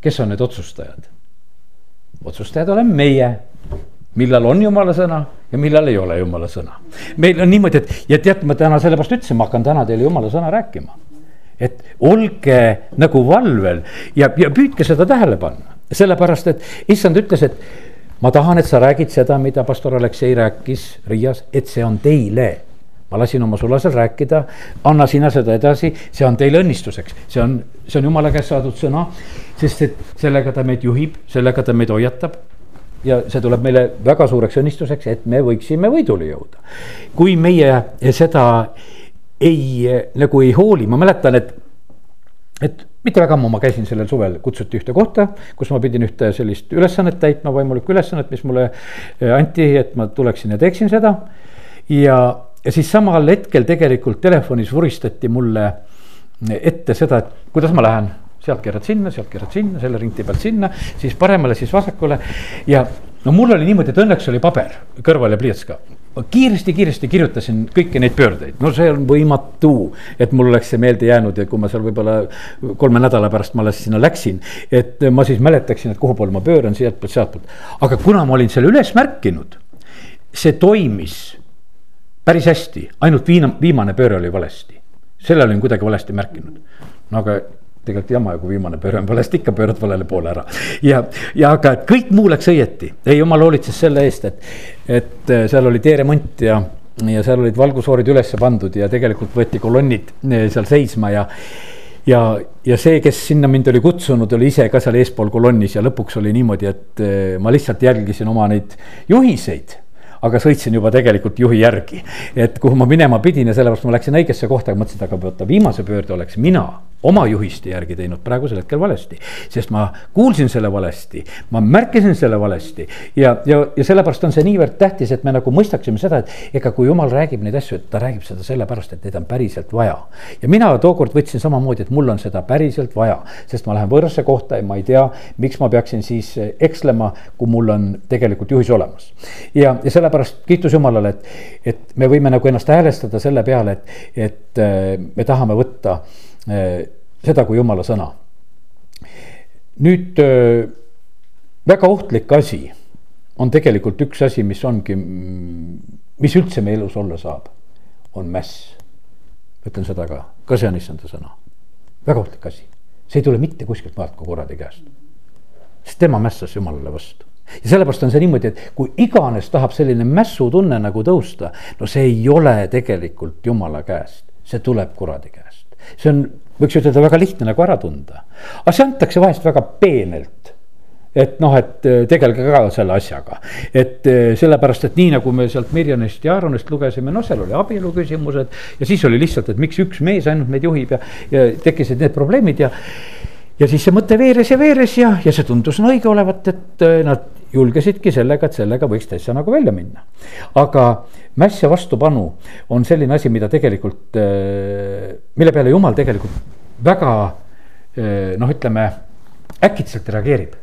kes on need otsustajad? otsustajad oleme meie, millal on jumala sõna ja millal ei ole jumala sõna. meil on niimoodi, et ja teate, ma täna sellepärast ütlesin, ma hakkan täna teile jumala sõna rääkima. et olge nagu valvel ja, ja püüdke seda tähele panna, sellepärast et issand ütles, et ma tahan, et sa räägid seda, mida pastor Aleksei rääkis Riias, et see on teile ma lasin oma sulasel rääkida, anna sina seda edasi, see on teile õnnistuseks, see on, see on jumala käest saadud sõna. sest et sellega ta meid juhib, sellega ta meid hoiatab. ja see tuleb meile väga suureks õnnistuseks, et me võiksime võidule jõuda. kui meie seda ei, nagu ei hooli, ma mäletan, et, et mitte väga ammu ma käisin sellel suvel, kutsuti ühte kohta, kus ma pidin ühte sellist ülesannet täitma, vaimulikku ülesannet, mis mulle anti, et ma tuleksin ja teeksin seda. ja ja siis samal hetkel tegelikult telefonis vuristati mulle ette seda, et kuidas ma lähen sealt keerad sinna, sealt keerad sinna, selle rinti pealt sinna, siis paremale, siis vasakule. ja no mul oli niimoodi, et õnneks oli paber kõrval ja pliiats ka. ma kiiresti-kiiresti kirjutasin kõiki neid pöördeid, no see on võimatu, et mul oleks see meelde jäänud ja kui ma seal võib-olla kolme nädala pärast ma alles sinna läksin. et ma siis mäletaksin, et kuhu poole ma pööran, sealtpoolt, sealtpoolt. aga kuna ma olin selle üles märkinud, see toimis päris hästi, ainult viina, viimane pööre oli valesti. selle olin kuidagi valesti märkinud. no aga tegelikult jama, kui viimane pööre on valesti, ikka pöörad valele poole ära. ja, ja aga kõik muu läks õieti, ei jumal hoolitses selle eest, et, et äh, seal oli teeremont ja, ja seal olid valgusfoorid üles pandud ja tegelikult võeti kolonnid äh, seal seisma ja ja, ja see, kes sinna mind oli kutsunud, oli ise ka seal eespool kolonnis ja lõpuks oli niimoodi, et äh, ma lihtsalt jälgisin oma neid juhiseid aga sõitsin juba tegelikult juhi järgi. et kuhu ma minema pidin ja sellepärast ma läksin õigesse kohta ja mõtlesin, et aga vaata viimase pöörde oleks mina oma juhiste järgi teinud praegusel hetkel valesti. sest ma kuulsin selle valesti, ma märkisin selle valesti ja, ja, ja sellepärast on see niivõrd tähtis, et me nagu mõistaksime seda, et ega kui jumal räägib neid asju, et ta räägib seda sellepärast, et neid on päriselt vaja. ja mina tookord võtsin samamoodi, et mul on seda päriselt vaja, sest ma lähen võõrasse kohta ja ma ei tea, miks ma peaksin siis ekslema, kui mul on tegelikult juhis olemas. ja, ja sellepärast kiitus Jumalale, et, et me võime nagu ennast häälestada selle peale, et, et äh, me tahame võtta Eh, seda kui jumala sõna. nüüd eh, väga ohtlik asi on tegelikult üks asi, mis ongi, mis üldse meie elus olla saab, on mäss. ütlen seda ka, ka see on issanda sõna, väga ohtlik asi, see ei tule mitte kuskilt maalt kui kuradi käest. sest tema mässas jumalale vastu ja sellepärast on see niimoodi, et kui iganes tahab selline mässutunne nagu tõusta, no see ei ole tegelikult jumala käest, see tuleb kuradi käest see on, võiks ütelda, väga lihtne nagu ära tunda. aga see antakse vahest väga peenelt et noh, et äh, tegelge ka selle asjaga. et äh, sellepärast, et nii nagu me sealt Mirjanist ja Aaronist lugesime, noh, seal oli abielu küsimused. ja siis oli lihtsalt, et miks üks mees ainult meid juhib ja, ja tekkisid need probleemid ja. Ja siis see mõte veeres ja veeres ja, ja see tundus õige olevat, et äh, nad julgesidki sellega, et sellega võiks täitsa nagu välja minna. aga mäss ja vastupanu on selline asi, mida tegelikult, mille peale jumal tegelikult väga noh, ütleme äkitselt reageerib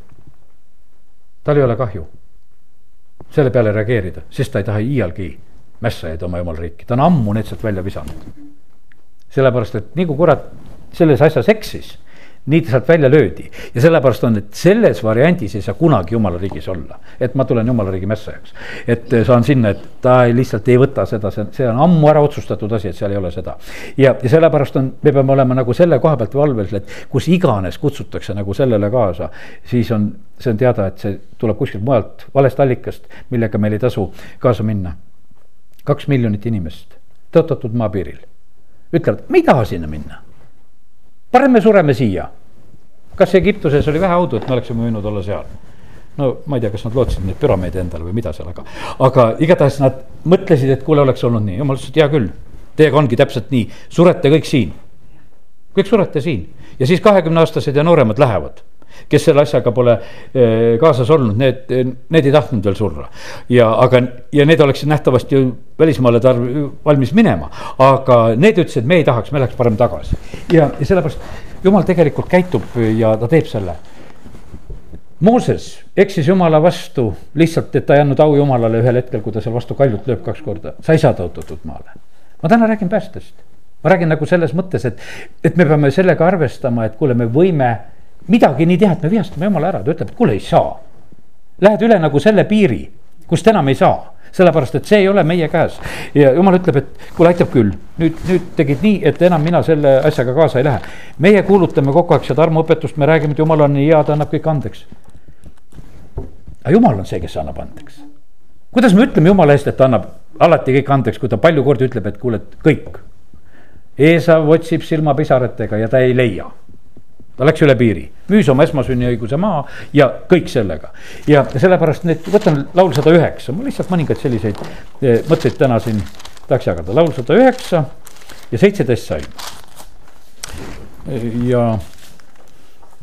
tal ei ole kahju selle peale reageerida, sest ta ei taha iialgi mässajaid oma jumala riiki, ta on ammu need sealt välja visanud. sellepärast, et nii kui kurat selles asjas eksis nii ta sealt välja löödi ja sellepärast on, et selles variandis ei saa kunagi jumala riigis olla. et ma tulen jumala riigi mässajaks, et eh, saan sinna, et ta ei, lihtsalt ei võta seda, see, see on ammu ära otsustatud asi, et seal ei ole seda. ja, ja sellepärast on, me peame olema nagu selle koha pealt valves, et kus iganes kutsutakse nagu sellele kaasa, siis on, see on teada, et see tuleb kuskilt mujalt, valest allikast, millega meil ei tasu kaasa minna. kaks miljonit inimest tõotatud maapiiril ütlevad, me ei taha sinna minna parem me sureme siia. kas Egiptuses oli vähe audu, et me oleksime võinud olla seal? no ma ei tea, kas nad lootsid neid püramiide endale või mida seal, aga, aga igatahes nad mõtlesid, et kuule, oleks olnud nii, jumal ütles, et hea küll. Teiega ongi täpselt nii, surete kõik siin. kõik surete siin ja siis kahekümne aastased ja nooremad lähevad kes selle asjaga pole eh, kaasas olnud, need, need ei tahtnud veel surra. ja, aga, ja need oleksid nähtavasti ju välismaale tarv-, valmis minema, aga need ütlesid, me ei tahaks, me läheks parem tagasi. ja, ja sellepärast jumal tegelikult käitub ja ta teeb selle. Mooses eksis jumala vastu lihtsalt, et ta ei andnud au jumalale ühel hetkel, kui ta seal vastu kaljut lööb kaks korda, sa ei saa tõotatud maale. ma täna räägin päästest, ma räägin nagu selles mõttes, et, et me peame sellega arvestama, et kuule, me võime midagi nii teha, et me vihastame jumala ära, ta ütleb, et kuule, ei saa. Lähed üle nagu selle piiri, kust enam ei saa, sellepärast et see ei ole meie käes. ja jumal ütleb, et kuule, aitab küll, nüüd, nüüd tegid nii, et enam mina selle asjaga kaasa ei lähe. meie kuulutame kogu aeg seda armuõpetust, me räägime, et jumal on nii hea, ta annab kõik andeks. aga jumal on see, kes annab andeks. kuidas me ütleme jumala eest, et ta annab alati kõik andeks, kui ta palju kordi ütleb, et kuule, et kõik. Eesav otsib silmapisaratega ja ta ei leia ta läks üle piiri, müüs oma esmasünniõiguse maha ja kõik sellega. ja sellepärast need, võtan laul sada üheksa, mul lihtsalt mõningaid selliseid eh, mõtteid täna siin tahaks jagada, laul sada üheksa ja seitseteist salm. ja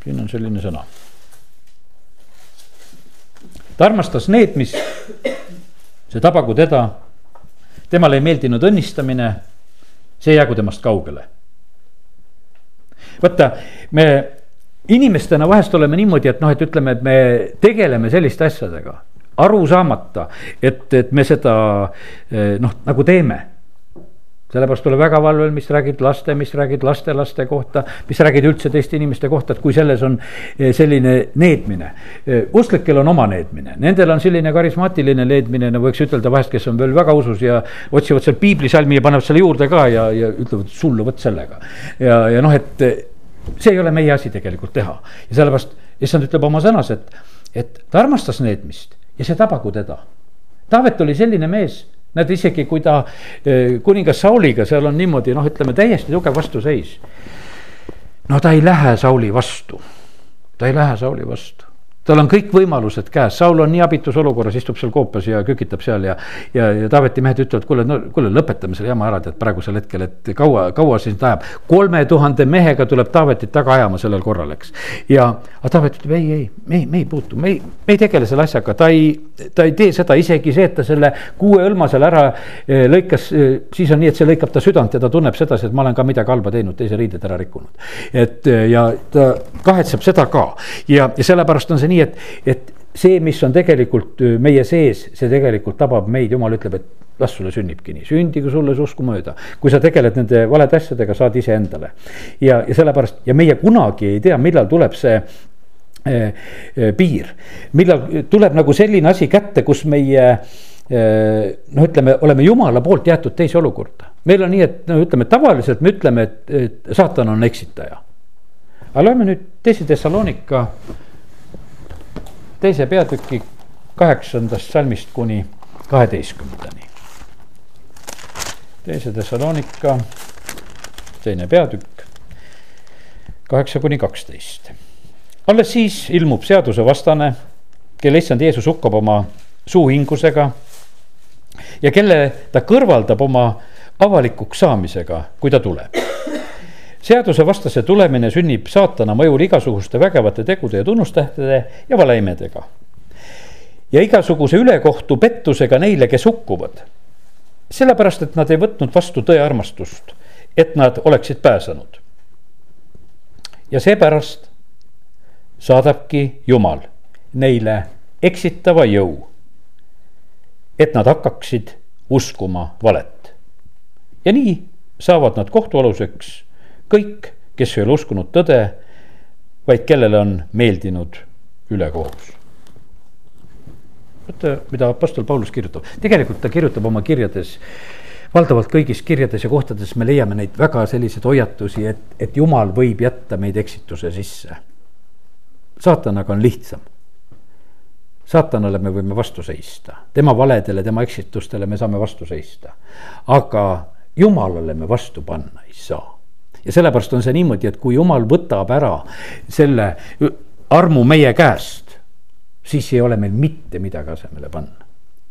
siin on selline sõna. ta armastas need, mis, see tabagu teda, temale ei meeldinud õnnistamine, see jäägu temast kaugele vaata, me inimestena vahest oleme niimoodi, et noh, et ütleme, et me tegeleme selliste asjadega aru saamata, et, et me seda eh, noh, nagu teeme sellepärast ole väga valvel, mis räägid laste, mis räägid lastelaste kohta, mis räägid üldse teiste inimeste kohta, et kui selles on eh, selline needmine. Eh, usklikel on oma needmine, nendel on selline karismaatiline needmine, no võiks ütelda vahest, kes on veel väga usus ja otsivad seal piiblisalmi ja panevad selle juurde ka ja, ja ütlevad sullu vot sellega. ja, ja noh, et see ei ole meie asi tegelikult teha ja sellepärast issand ütleb oma sõnas, et, et ta armastas needmist ja see tabagu teda. Taavet oli selline mees, näed isegi kui ta eh, kuningas Sauliga, seal on niimoodi noh, ütleme täiesti tugev vastuseis. no ta ei lähe Sauli vastu, ta ei lähe Sauli vastu tal on kõik võimalused käes, Saul on nii abitus olukorras, istub seal koopas ja kükitab seal ja. ja, ja Taaveti mehed ütlevad, kuule, no kuule, lõpetame selle jama ära, tead praegusel hetkel, et kaua, kaua see sind ajab. kolme tuhande mehega tuleb Taavetit taga ajama sellel korral, eks. ja, aga Taavet ütleb ei, ei, me ei, me ei puutu, me ei, me ei tegele selle asjaga, ta ei, ta ei tee seda, isegi see, et ta selle kuue õlma seal ära eh, lõikas, eh, siis on nii, et see lõikab ta südant ja ta tunneb sedasi, et ma olen ka midagi halba teinud, teise riided ära rikkunud. et eh, ja ta kahetseb seda ka ja, ja sellepärast on see nii nii, et, et see, mis on tegelikult meie sees, see tegelikult tabab meid, jumal ütleb, et las sulle sünnibki nii, sündigu sulle see usku mööda. kui sa tegeled nende valede asjadega, saad iseendale. ja, ja sellepärast ja meie kunagi ei tea, millal tuleb see eh, piir, millal tuleb nagu selline asi kätte, kus meie noh, ütleme, oleme jumala poolt jäetud teise olukorda. meil on nii, et no ütleme, tavaliselt me ütleme, et, et saatan on eksitaja. aga loeme nüüd teise Thessalonika teise peatüki kaheksandast salmist kuni kaheteistkümnendani. teise Thessalonika, teine peatükk, kaheksa kuni kaksteist. alles siis ilmub seadusevastane, kelle issand Jeesus hukkab oma suuhingusega ja kelle ta kõrvaldab oma avalikuks saamisega, kui ta tuleb. Seadusevastase tulemine sünnib saatana mõjul igasuguste vägevate tegude ja tunnustähtede ja valeimedega. ja igasuguse ülekohtu pettusega neile, kes hukkuvad. sellepärast, et nad ei võtnud vastu tõe armastust, et nad oleksid pääsenud. ja seepärast saadabki Jumal neile eksitava jõu, et nad hakkaksid uskuma valet. ja nii saavad nad kohtualuseks kõik, kes ei ole uskunud tõde, vaid kellele on meeldinud ülekohus. vaata, mida Apostel Paulus kirjutab, tegelikult ta kirjutab oma kirjades valdavalt kõigis kirjades ja kohtades me leiame neid väga selliseid hoiatusi, et, et jumal võib jätta meid eksituse sisse. saatanaga on lihtsam saatanale me võime vastu seista, tema valedele, tema eksitustele me saame vastu seista. aga jumalale me vastu panna ei saa. Ja sellepärast on see niimoodi, et kui jumal võtab ära selle armu meie käest, siis ei ole meil mitte midagi asemele panna.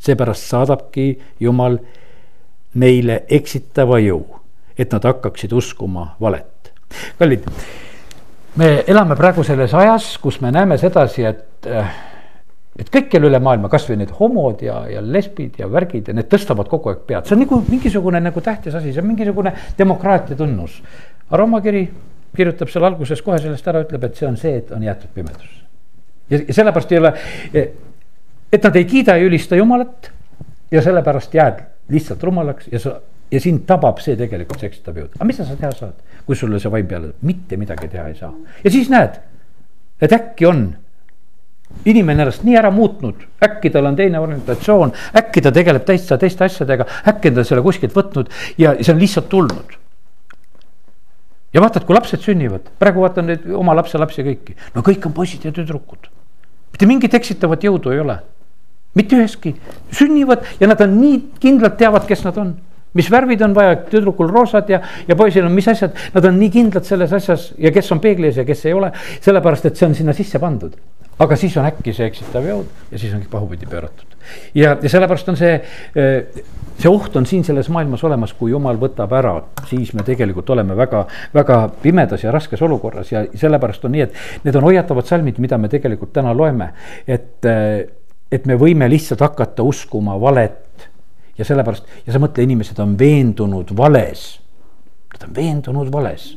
seepärast saadabki jumal neile eksitava jõu, et nad hakkaksid uskuma valet. kallid, me elame praegu selles ajas, kus me näeme sedasi, et äh, et kõikjal üle maailma, kasvõi need homod ja, ja lesbid ja värgid ja need tõstavad kogu aeg pead, see on nagu mingisugune nagu tähtis asi, see on mingisugune demokraatia tunnus. Aga Rooma kiri kirjutab seal alguses kohe sellest ära, ütleb, et see on see, et on jäetud pimedusse. ja, sellepärast ei ole, et nad ei kiida ja ülista Jumalat ja sellepärast jääd lihtsalt rumalaks ja sa ja sind tabab see tegelikult, see eksitav jõud, aga mis sa teha saad, kui sulle see vaim peale, mitte midagi teha ei saa. ja siis näed, et äkki on inimene ennast nii ära muutnud, äkki tal on teine orientatsioon, äkki ta tegeleb täitsa teiste asjadega, äkki on ta selle kuskilt võtnud ja see on lihtsalt tulnud. Ja vaatad, kui lapsed sünnivad, praegu vaatan neid oma lapselapsi kõiki, no kõik on poisid ja tüdrukud. mitte mingit eksitavat jõudu ei ole, mitte üheski, sünnivad ja nad on nii kindlalt teavad, kes nad on. Mis värvid on vaja, tüdrukul roosad ja, ja poisil on mis asjad, nad on nii kindlad selles asjas ja kes on peegli ees ja kes ei ole, sellepärast et see on sinna sisse pandud. Aga siis on äkki see eksitav jõud ja siis on kõik pahupidi pööratud. Ja, ja sellepärast on see, eh, see oht on siin selles maailmas olemas, kui jumal võtab ära, siis me tegelikult oleme väga, väga pimedas ja raskes olukorras ja sellepärast on nii, et need on hoiatavad salmid, mida me tegelikult täna loeme. et, eh, et me võime lihtsalt hakata uskuma valet ja sellepärast ja sa mõtle, inimesed on veendunud vales. Nad on veendunud vales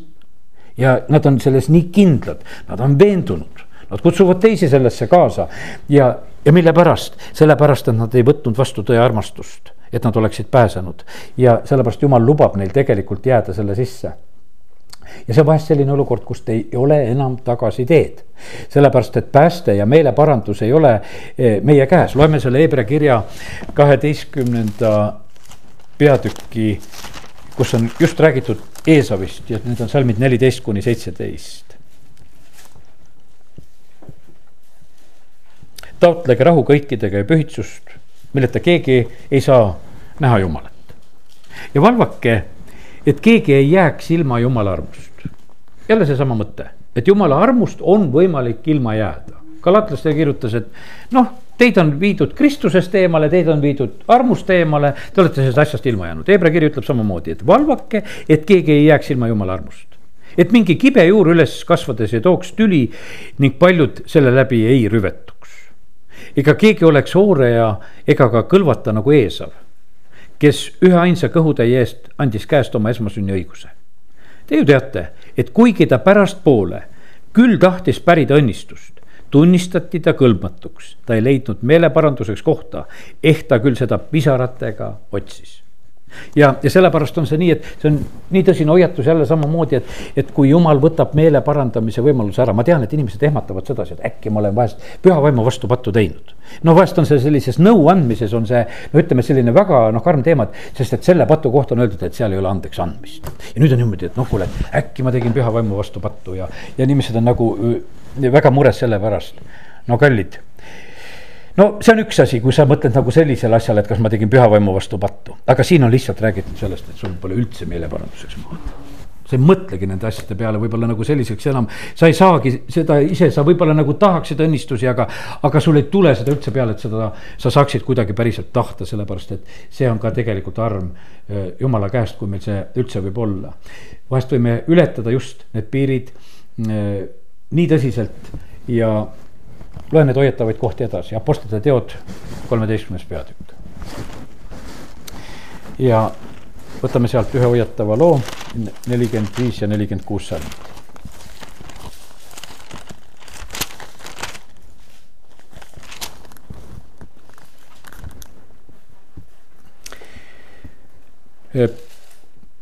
ja nad on selles nii kindlad, nad on veendunud Nad kutsuvad teisi sellesse kaasa. Ja, ja mille pärast, sellepärast, et nad ei võtnud vastu tõe armastust, et nad oleksid pääsenud. Ja sellepärast jumal lubab neil tegelikult jääda selle sisse. Ja see on vahest selline olukord, kust ei ole enam tagasiteed. sellepärast, et pääste ja meeleparandus ei ole eh, meie käes, loeme selle Hebra kirja kaheteistkümnenda peatüki, kus on just räägitud Eesavist ja need on salmid neliteist kuni seitseteist. Taotlege rahu kõikidega ja pühitsust, milleta keegi ei saa näha Jumalat. ja valvake, et keegi ei jääks ilma Jumala armust. jälle seesama mõte, et Jumala armust on võimalik ilma jääda. Galatlastele kirjutas, et noh, teid on viidud Kristusest eemale, teid on viidud armust eemale, te olete sellest asjast ilma jäänud. Hebra kiri ütleb samamoodi, et valvake, et keegi ei jääks ilma Jumala armust et mingi kibe juur üles kasvades ei tooks tüli ning paljud selle läbi ei rüvetu ega keegi oleks hooreja ega ka kõlvata nagu Eesav, kes üheainsa kõhutäie eest andis käest oma esmasünniõiguse. Te ju teate, et kuigi ta pärastpoole küll tahtis pärida õnnistust, tunnistati ta kõlbmatuks, ta ei leidnud meeleparanduseks kohta, ehk ta küll seda pisaratega otsis ja, ja sellepärast on see nii, et see on nii tõsine hoiatus jälle samamoodi, et, et kui jumal võtab meele parandamise võimaluse ära, ma tean, et inimesed ehmatavad sedasi, et äkki ma olen vahest püha vaimu vastu pattu teinud. no vahest on see sellises nõuandmises on see, no ütleme, selline väga noh, karm teema, et sest et selle patu kohta on öeldud, et seal ei ole andeks andmist. ja nüüd on niimoodi, et noh, kuule, äkki ma tegin püha vaimu vastu pattu ja, ja inimesed on nagu väga mures selle pärast. no kallid no see on üks asi, kui sa mõtled nagu sellisele asjale, et kas ma tegin püha vaimu vastu pattu, aga siin on lihtsalt räägitud sellest, et sul pole üldse meeleparanduseks maad. sa ei mõtlegi nende asjade peale võib-olla nagu selliseks enam, sa ei saagi seda ise, sa võib-olla nagu tahaksid õnnistusi, aga, aga sul ei tule seda üldse peale, et seda sa saaksid kuidagi päriselt tahta, sellepärast et see on ka tegelikult arm jumala käest, kui meil see üldse võib olla. vahest võime ületada just need piirid nii tõsiselt ja loen need hoiatavaid kohti edasi, Apostlite teod, kolmeteistkümnes peatükk. ja võtame sealt ühe hoiatava loo, nelikümmend viis ja nelikümmend kuus salmit.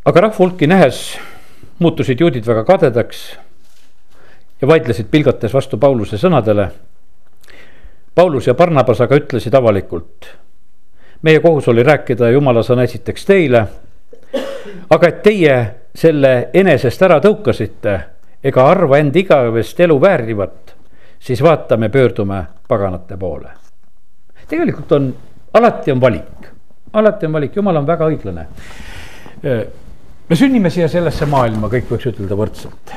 aga rahva hulki nähes muutusid juudid väga kadedaks ja vaidlesid pilgates vastu Pauluse sõnadele. Paulus ja Barnabas aga ütlesid avalikult. meie kohus oli rääkida jumala sõna esiteks teile aga et teie selle enesest ära tõukasite ega arva end igavest elu väärivat, siis vaatame, pöördume paganate poole. tegelikult on, alati on valik, alati on valik, jumal on väga õiglane. me sünnime siia sellesse maailma, kõik võiks ütelda võrdselt.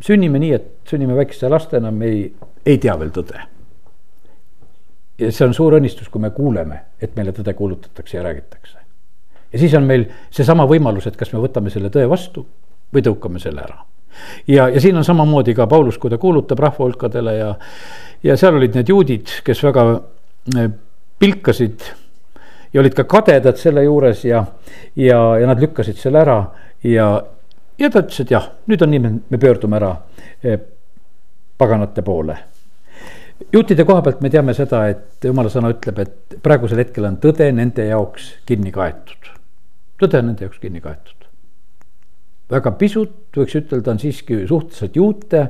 sünnime nii, et sünnime väikeste lastena, me ei, ei tea veel tõde. Ja see on suur õnnistus, kui me kuuleme, et meile tõde kuulutatakse ja räägitakse ja siis on meil seesama võimalus, et kas me võtame selle tõe vastu või tõukame selle ära. ja, ja siin on samamoodi ka Paulus, kui ta kuulutab rahva hulkadele ja, ja seal olid need juudid, kes väga eh, pilkasid ja olid ka kadedad selle juures ja, ja, ja nad lükkasid selle ära ja, ja ta ütles, et jah, nüüd on nii, me pöördume ära eh, paganate poole juutide koha pealt me teame seda, et jumala sõna ütleb, et praegusel hetkel on tõde nende jaoks kinni kaetud tõde on nende jaoks kinni kaetud. väga pisut, võiks ütelda, on siiski suhteliselt juute,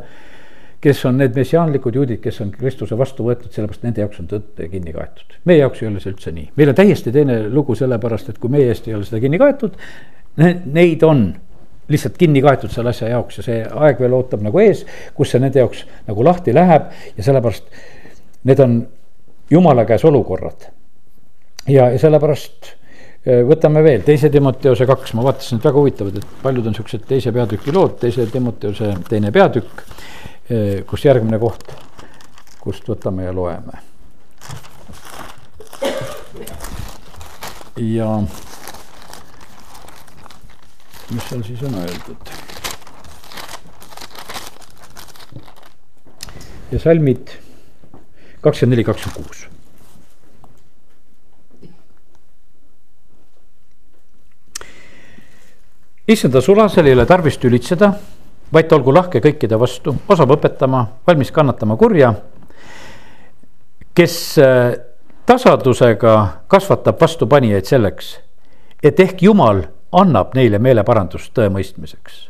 kes on need messiaanlikud juudid, kes on Kristuse vastu võetud, sellepärast nende jaoks on tõde kinni kaetud. meie jaoks ei ole see üldse nii, meil on täiesti teine lugu, sellepärast et kui meie eest ei ole seda kinni kaetud, neid on lihtsalt kinni kaetud selle asja jaoks ja see aeg veel ootab nagu ees, kus see nende jaoks nagu lahti läheb ja sellepärast need on jumala käes olukorrad. ja, ja sellepärast Äh, võtame veel teise Timoteose kaks, ma vaatasin, et väga huvitavad, et paljud on siuksed teise peatüki lood, teise Timoteose teine peatükk, äh, kus järgmine koht, kust võtame ja loeme. ja mis seal siis on öeldud? ja salmid kakskümmend neli, kakskümmend kuus issanda sulasel ei ole tarvis tülitseda, vaid olgu lahke kõikide vastu, osab õpetama, valmis kannatama kurja. kes äh, tasadusega kasvatab vastupanijaid selleks, et ehk Jumal annab neile meeleparandust tõe mõistmiseks.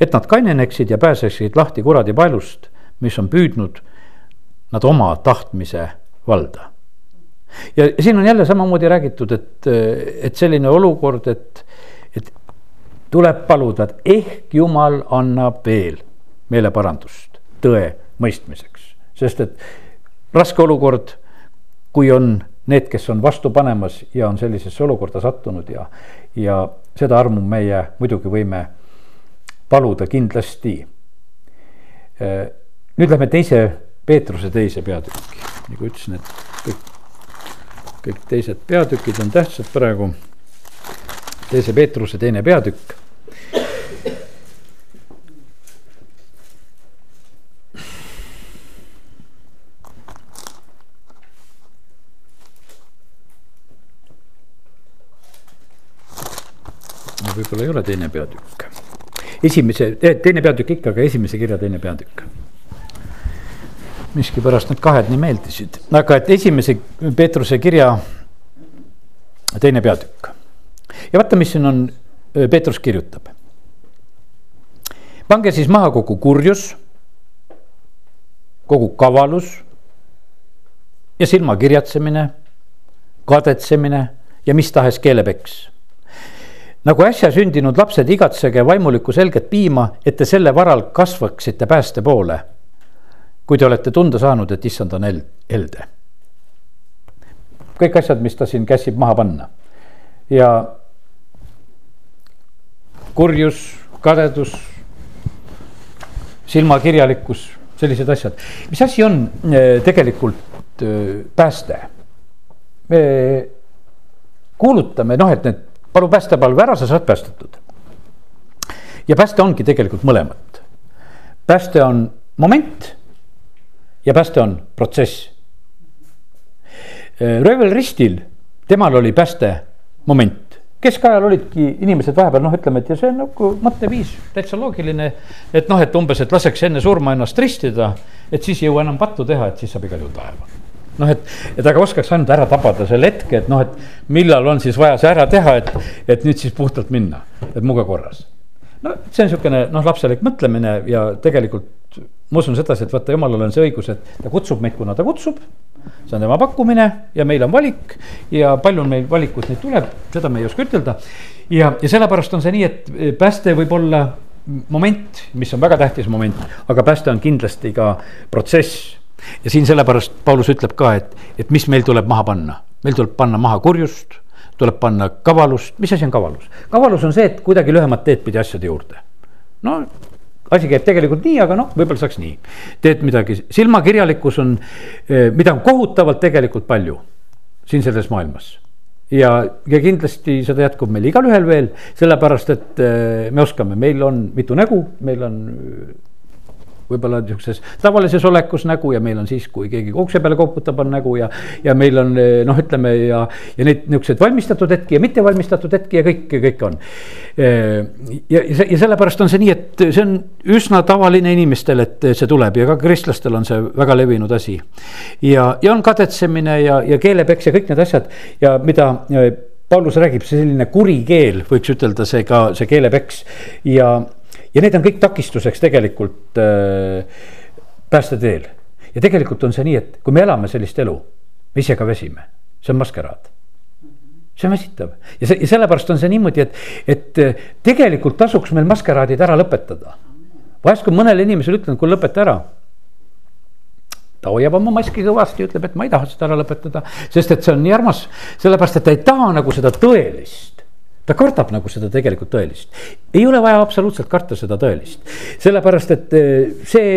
et nad kaineneksid ja pääseksid lahti kuradi paelust, mis on püüdnud nad oma tahtmise valda. ja siin on jälle samamoodi räägitud, et, et selline olukord, et tuleb paluda, et ehk Jumal annab veel meeleparandust tõe mõistmiseks, sest et raske olukord, kui on need, kes on vastu panemas ja on sellisesse olukorda sattunud ja, ja seda armu meie muidugi võime paluda kindlasti. nüüd lähme teise Peetruse teise peatükki, nagu ütlesin, et kõik, kõik teised peatükid on tähtsad praegu teise Peetruse teine peatükk. Võib-olla ei ole teine peatükk, esimese, teine peatükk ikka, aga esimese kirja teine peatükk miskipärast need kahed nii meeldisid, aga et esimese Peetruse kirja teine peatükk ja vaata, mis siin on, Peetrus kirjutab. pange siis maha kogu kurjus, kogu kavalus ja silmakirjatsemine, kadetsemine ja mis tahes keelepeks. Nagu äsja sündinud lapsed, igatsege vaimulikku selget piima, et te selle varal kasvaksite pääste poole. kui te olete tunda saanud, et issand on elde. kõik asjad, mis ta siin käsib maha panna ja kurjus, kadedus, silmakirjalikkus, sellised asjad. mis asi on eh, tegelikult eh, pääste? me kuulutame, noh, et need palu päästepalve ära, sa saad päästetud. ja pääste ongi tegelikult mõlemat. pääste on moment ja pääste on protsess. Eh, röövel ristil, temal oli pääste moment keskajal olidki inimesed vahepeal noh, ütleme, et ja see on nagu mõtteviis täitsa loogiline. et noh, et umbes, et laseks enne surma ennast ristida, et siis ei jõua enam pattu teha, et siis saab igal juhul taeva. Noh, et, et aga oskaks ainult ära tabada selle hetke, et noh, et millal on siis vaja see ära teha, et, et nüüd siis puhtalt minna, et muga korras. no see on niisugune noh, lapselik mõtlemine ja tegelikult ma usun sedasi, et vaata, jumalal on see õigus, et ta kutsub meid, kuna ta kutsub. see on tema pakkumine ja meil on valik ja palju meil valikuid neid tuleb, seda me ei oska ütelda. ja, ja sellepärast on see nii, et pääste võib olla moment, mis on väga tähtis moment, aga pääste on kindlasti ka protsess. Ja siin sellepärast Paulus ütleb ka, et, et mis meil tuleb maha panna, meil tuleb panna maha kurjust tuleb panna kavalust, mis asi on kavalus? kavalus on see, et kuidagi lühemat teed pidi asjade juurde. no asi käib tegelikult nii, aga noh, võib-olla saaks nii. teed midagi, silmakirjalikkus on, eh, mida on kohutavalt tegelikult palju siin selles maailmas. ja, ja kindlasti seda jätkub meil igalühel veel, sellepärast et eh, me oskame, meil on mitu nägu, meil on võib-olla niisuguses tavalises olekus nägu ja meil on siis, kui keegi ukse peale koputab, on nägu ja. ja meil on noh, ütleme ja, ja neid niisuguseid valmistatud hetki ja mitte valmistatud hetki ja kõike, kõike on. ja, ja sellepärast on see nii, et see on üsna tavaline inimestel, et see tuleb ja ka kristlastel on see väga levinud asi. ja, ja on kadetsemine ja, ja keelepeks ja kõik need asjad ja mida Paulus räägib, see selline kuri keel, võiks ütelda, see ka, see keelepeks ja ja need on kõik takistuseks tegelikult äh, päästeteel. ja tegelikult on see nii, et kui me elame sellist elu, me ise ka väsime, see on maskeraad see on väsitav ja see ja sellepärast on see niimoodi, et, et äh, tegelikult tasuks meil maskeraadid ära lõpetada. vahest, kui mõnele inimesele ütlen, kuule lõpeta ära. ta hoiab oma maski kõvasti, ütleb, et ma ei taha seda ära lõpetada, sest et see on nii armas, sellepärast et ta ei taha nagu seda tõelist ta kardab nagu seda tegelikult tõelist. ei ole vaja absoluutselt karta seda tõelist, sellepärast et eh, see,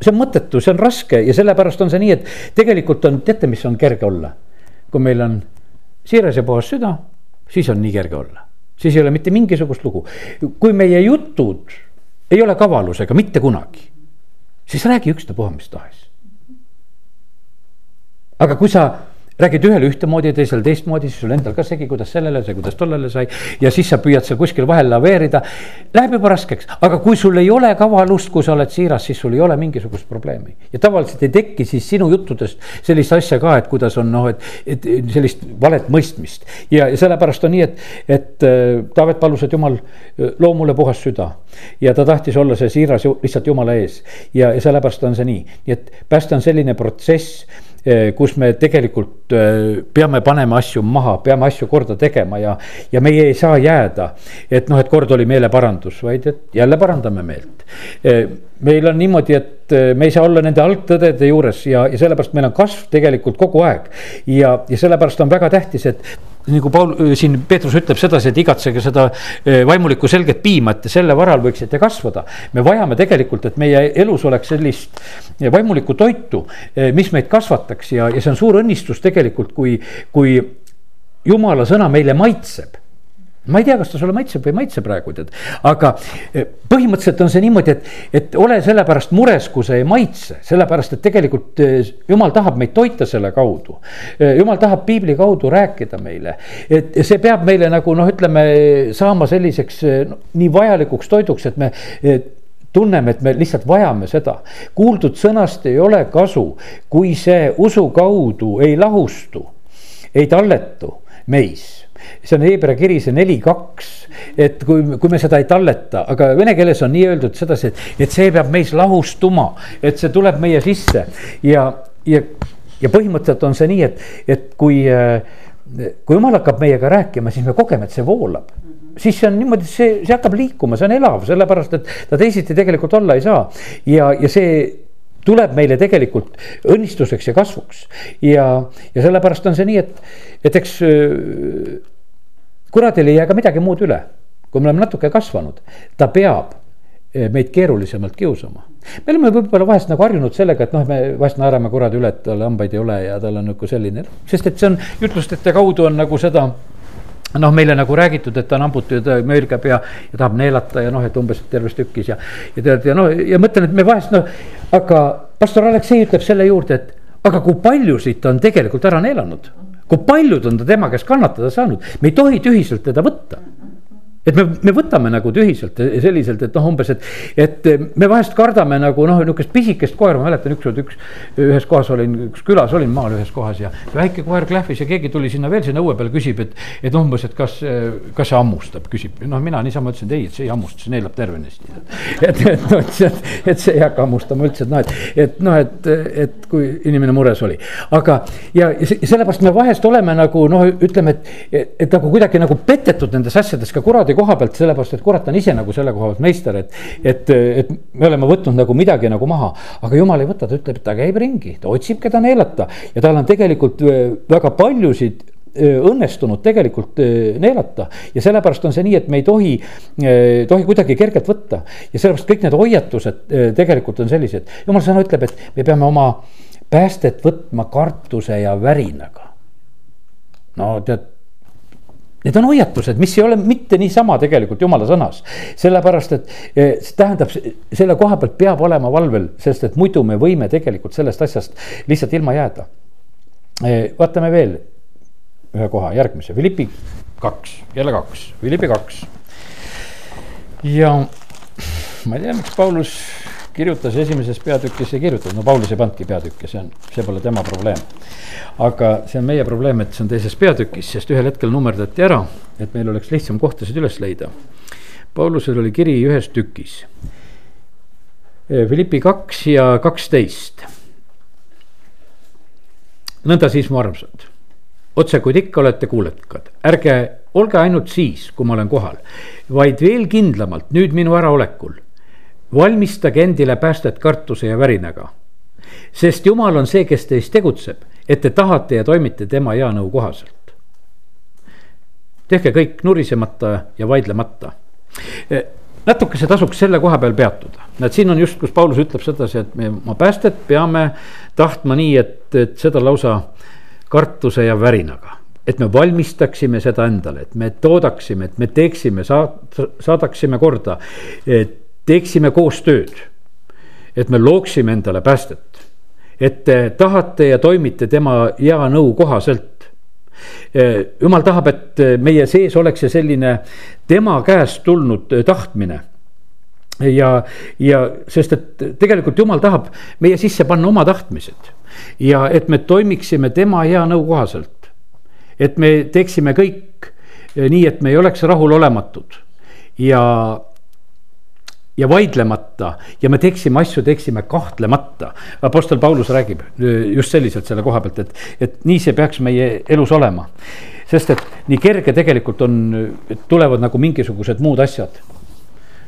see on mõttetu, see on raske ja sellepärast on see nii, et tegelikult on, teate, mis on kerge olla. kui meil on siiras ja puhas süda, siis on nii kerge olla, siis ei ole mitte mingisugust lugu. kui meie jutud ei ole kavalusega mitte kunagi, siis räägi ükstapuha mis tahes. aga kui sa räägid ühele ühtemoodi ja teisele teistmoodi, siis sul endal ka segi, kuidas sellele sai, kuidas tollele sai. ja siis sa püüad seal kuskil vahel laveerida, läheb juba raskeks, aga kui sul ei ole kavalust, kui sa oled siiras, siis sul ei ole mingisugust probleemi. ja tavaliselt ei teki siis sinu juttudest sellist asja ka, et kuidas on noh, et, et sellist valet mõistmist. ja, ja sellepärast on nii, et, et äh, Taavet palus, et jumal, loo mulle puhas süda. ja ta tahtis olla see siiras lihtsalt jumala ees ja, ja sellepärast on see nii, nii et pääste on selline protsess kus me tegelikult eh, peame panema asju maha, peame asju korda tegema ja, ja meie ei saa jääda. et noh, et kord oli meeleparandus, vaid et jälle parandame meelt. Eh, meil on niimoodi, et me ei saa olla nende algtõdede juures ja, ja sellepärast meil on kasv tegelikult kogu aeg. ja, ja sellepärast on väga tähtis, et nagu Paul siin Peetrus ütleb sedasi, et igatsege seda vaimulikku selget piima, et selle varal võiksite kasvada. me vajame tegelikult, et meie elus oleks sellist vaimulikku toitu, mis meid kasvataks ja, ja see on suur õnnistus tegelikult, kui, kui jumala sõna meile maitseb ma ei tea, kas ta sulle maitseb või ei maitse praegu tead, aga eh, põhimõtteliselt on see niimoodi, et, et ole sellepärast mures, kui see ei maitse, sellepärast et tegelikult eh, jumal tahab meid toita selle kaudu. Eh, jumal tahab piibli kaudu rääkida meile, et see peab meile nagu noh, ütleme saama selliseks no, nii vajalikuks toiduks, et me et, tunneme, et me lihtsalt vajame seda. kuuldud sõnast ei ole kasu, kui see usu kaudu ei lahustu, ei talletu meis see on Hebra kiri, see neli, kaks. et kui, kui me seda ei talleta, aga vene keeles on nii öeldud sedasi, et, et see peab meis lahustuma, et see tuleb meie sisse ja, ja, ja põhimõtteliselt on see nii, et, et kui, kui jumal hakkab meiega rääkima, siis me kogeme, et see voolab siis see on niimoodi, see, see hakkab liikuma, see on elav, sellepärast et ta teisiti tegelikult olla ei saa. ja, ja see tuleb meile tegelikult õnnistuseks ja kasvuks ja, ja sellepärast on see nii, et, et eks kuradil ei jää ka midagi muud üle kui me oleme natuke kasvanud, ta peab eh, meid keerulisemalt kiusama. me oleme võib-olla vahest nagu harjunud sellega, et noh, me vahest naerame kuradi üle, et tal hambaid ei ole ja tal on nagu selline, sest et see on jutlustete kaudu on nagu seda noh, meile nagu räägitud, et ta on hambutud ja möölgab ja, ja tahab neelata ja noh, et umbes terves tükis ja. ja tead ja noh, ja mõtlen, et me vahest noh, aga pastor Aleksei ütleb selle juurde, et aga kui paljusid ta on tegelikult ära neelanud. Kui paljud on ta tema käest kannatada saanud, me ei tohi tühiselt teda võtta et me, me võtame nagu tühiselt selliselt, et noh, umbes, et, et me vahest kardame nagu noh, niisugust pisikest koera, ma mäletan ükskord üks, ühes kohas olin, üks külas olin maal ühes kohas ja väike koer klähvis ja keegi tuli sinna veel sinna õue peale, küsib, et, et umbes, et kas, kas see hammustab, küsib, noh, mina niisama ütlesin, et ei, et see ei hammusta, see neelab tervenisti. et, et noh, et see, et see ei hakka hammustama üldse, et noh, et, et noh, et, et kui inimene mures oli, aga ja sellepärast me vahest oleme nagu noh, ütleme, et, et, et nagu kuidagi nagu petetud nendes asjades ka kuradi koha pealt, sellepärast et kurat on ise nagu selle koha pealt meister, et. et, et me oleme võtnud nagu midagi nagu maha, aga jumal ei võta, ta ütleb, et ta käib ringi, ta otsib, keda neelata ja tal on tegelikult äh, väga paljusid äh, õnnestunud tegelikult äh, neelata ja sellepärast on see nii, et me ei tohi, tohi kuidagi kergelt võtta. ja sellepärast kõik need hoiatused tegelikult on sellised, jumal sõna ütleb, et me peame oma päästet võtma kartuse ja värinaga. no tead, Need on hoiatused, mis ei ole mitte niisama tegelikult jumala sõnas. sellepärast, et eh, see tähendab, selle koha pealt peab olema valvel, sest et muidu me võime tegelikult sellest asjast lihtsalt ilma jääda. Eh, vaatame veel ühe koha, järgmise, Philippi kaks, jälle kaks, Philippi kaks. ja ma ei tea, miks Paulus kirjutas esimeses peatükis, ei kirjutanud, no Paulus ei pannudki peatükki, see on, see pole tema probleem. aga see on meie probleem, et see on teises peatükis, sest ühel hetkel nummerdati ära, et meil oleks lihtsam kohtasid üles leida. Paulusel oli kiri ühes tükis. Philippi kaks ja kaksteist. nõnda siis, mu armsad, otse kuid ikka olete kuulekad, ärge olge ainult siis, kui ma olen kohal, vaid veel kindlamalt nüüd minu äraolekul valmistage endile päästet kartuse ja värinaga. sest jumal on see, kes teis tegutseb, et te tahate ja toimite tema hea nõu kohaselt. tehke kõik nurisemata ja vaidlemata e, natukese tasuks selle koha peal peatuda, näed, siin on just, kus Paulus ütleb sedasi, et me oma päästet peame tahtma nii, et, et seda lausa kartuse ja värinaga et me valmistaksime seda endale, et me toodaksime, et me teeksime, saadaksime korda, et teeksime koostööd. et me looksime endale päästet, et te tahate ja toimite tema hea nõu kohaselt. jumal tahab, et meie sees oleks see selline tema käest tulnud tahtmine ja, ja sest, et tegelikult jumal tahab meie sisse panna oma tahtmised ja et me toimiksime tema hea nõu kohaselt. et me teeksime kõik nii, et me ei oleks rahulolematud ja ja vaidlemata ja me teeksime asju, teeksime kahtlemata. Apostel Paulus räägib just selliselt selle koha pealt, et, et nii see peaks meie elus olema. sest et nii kerge tegelikult on, tulevad nagu mingisugused muud asjad.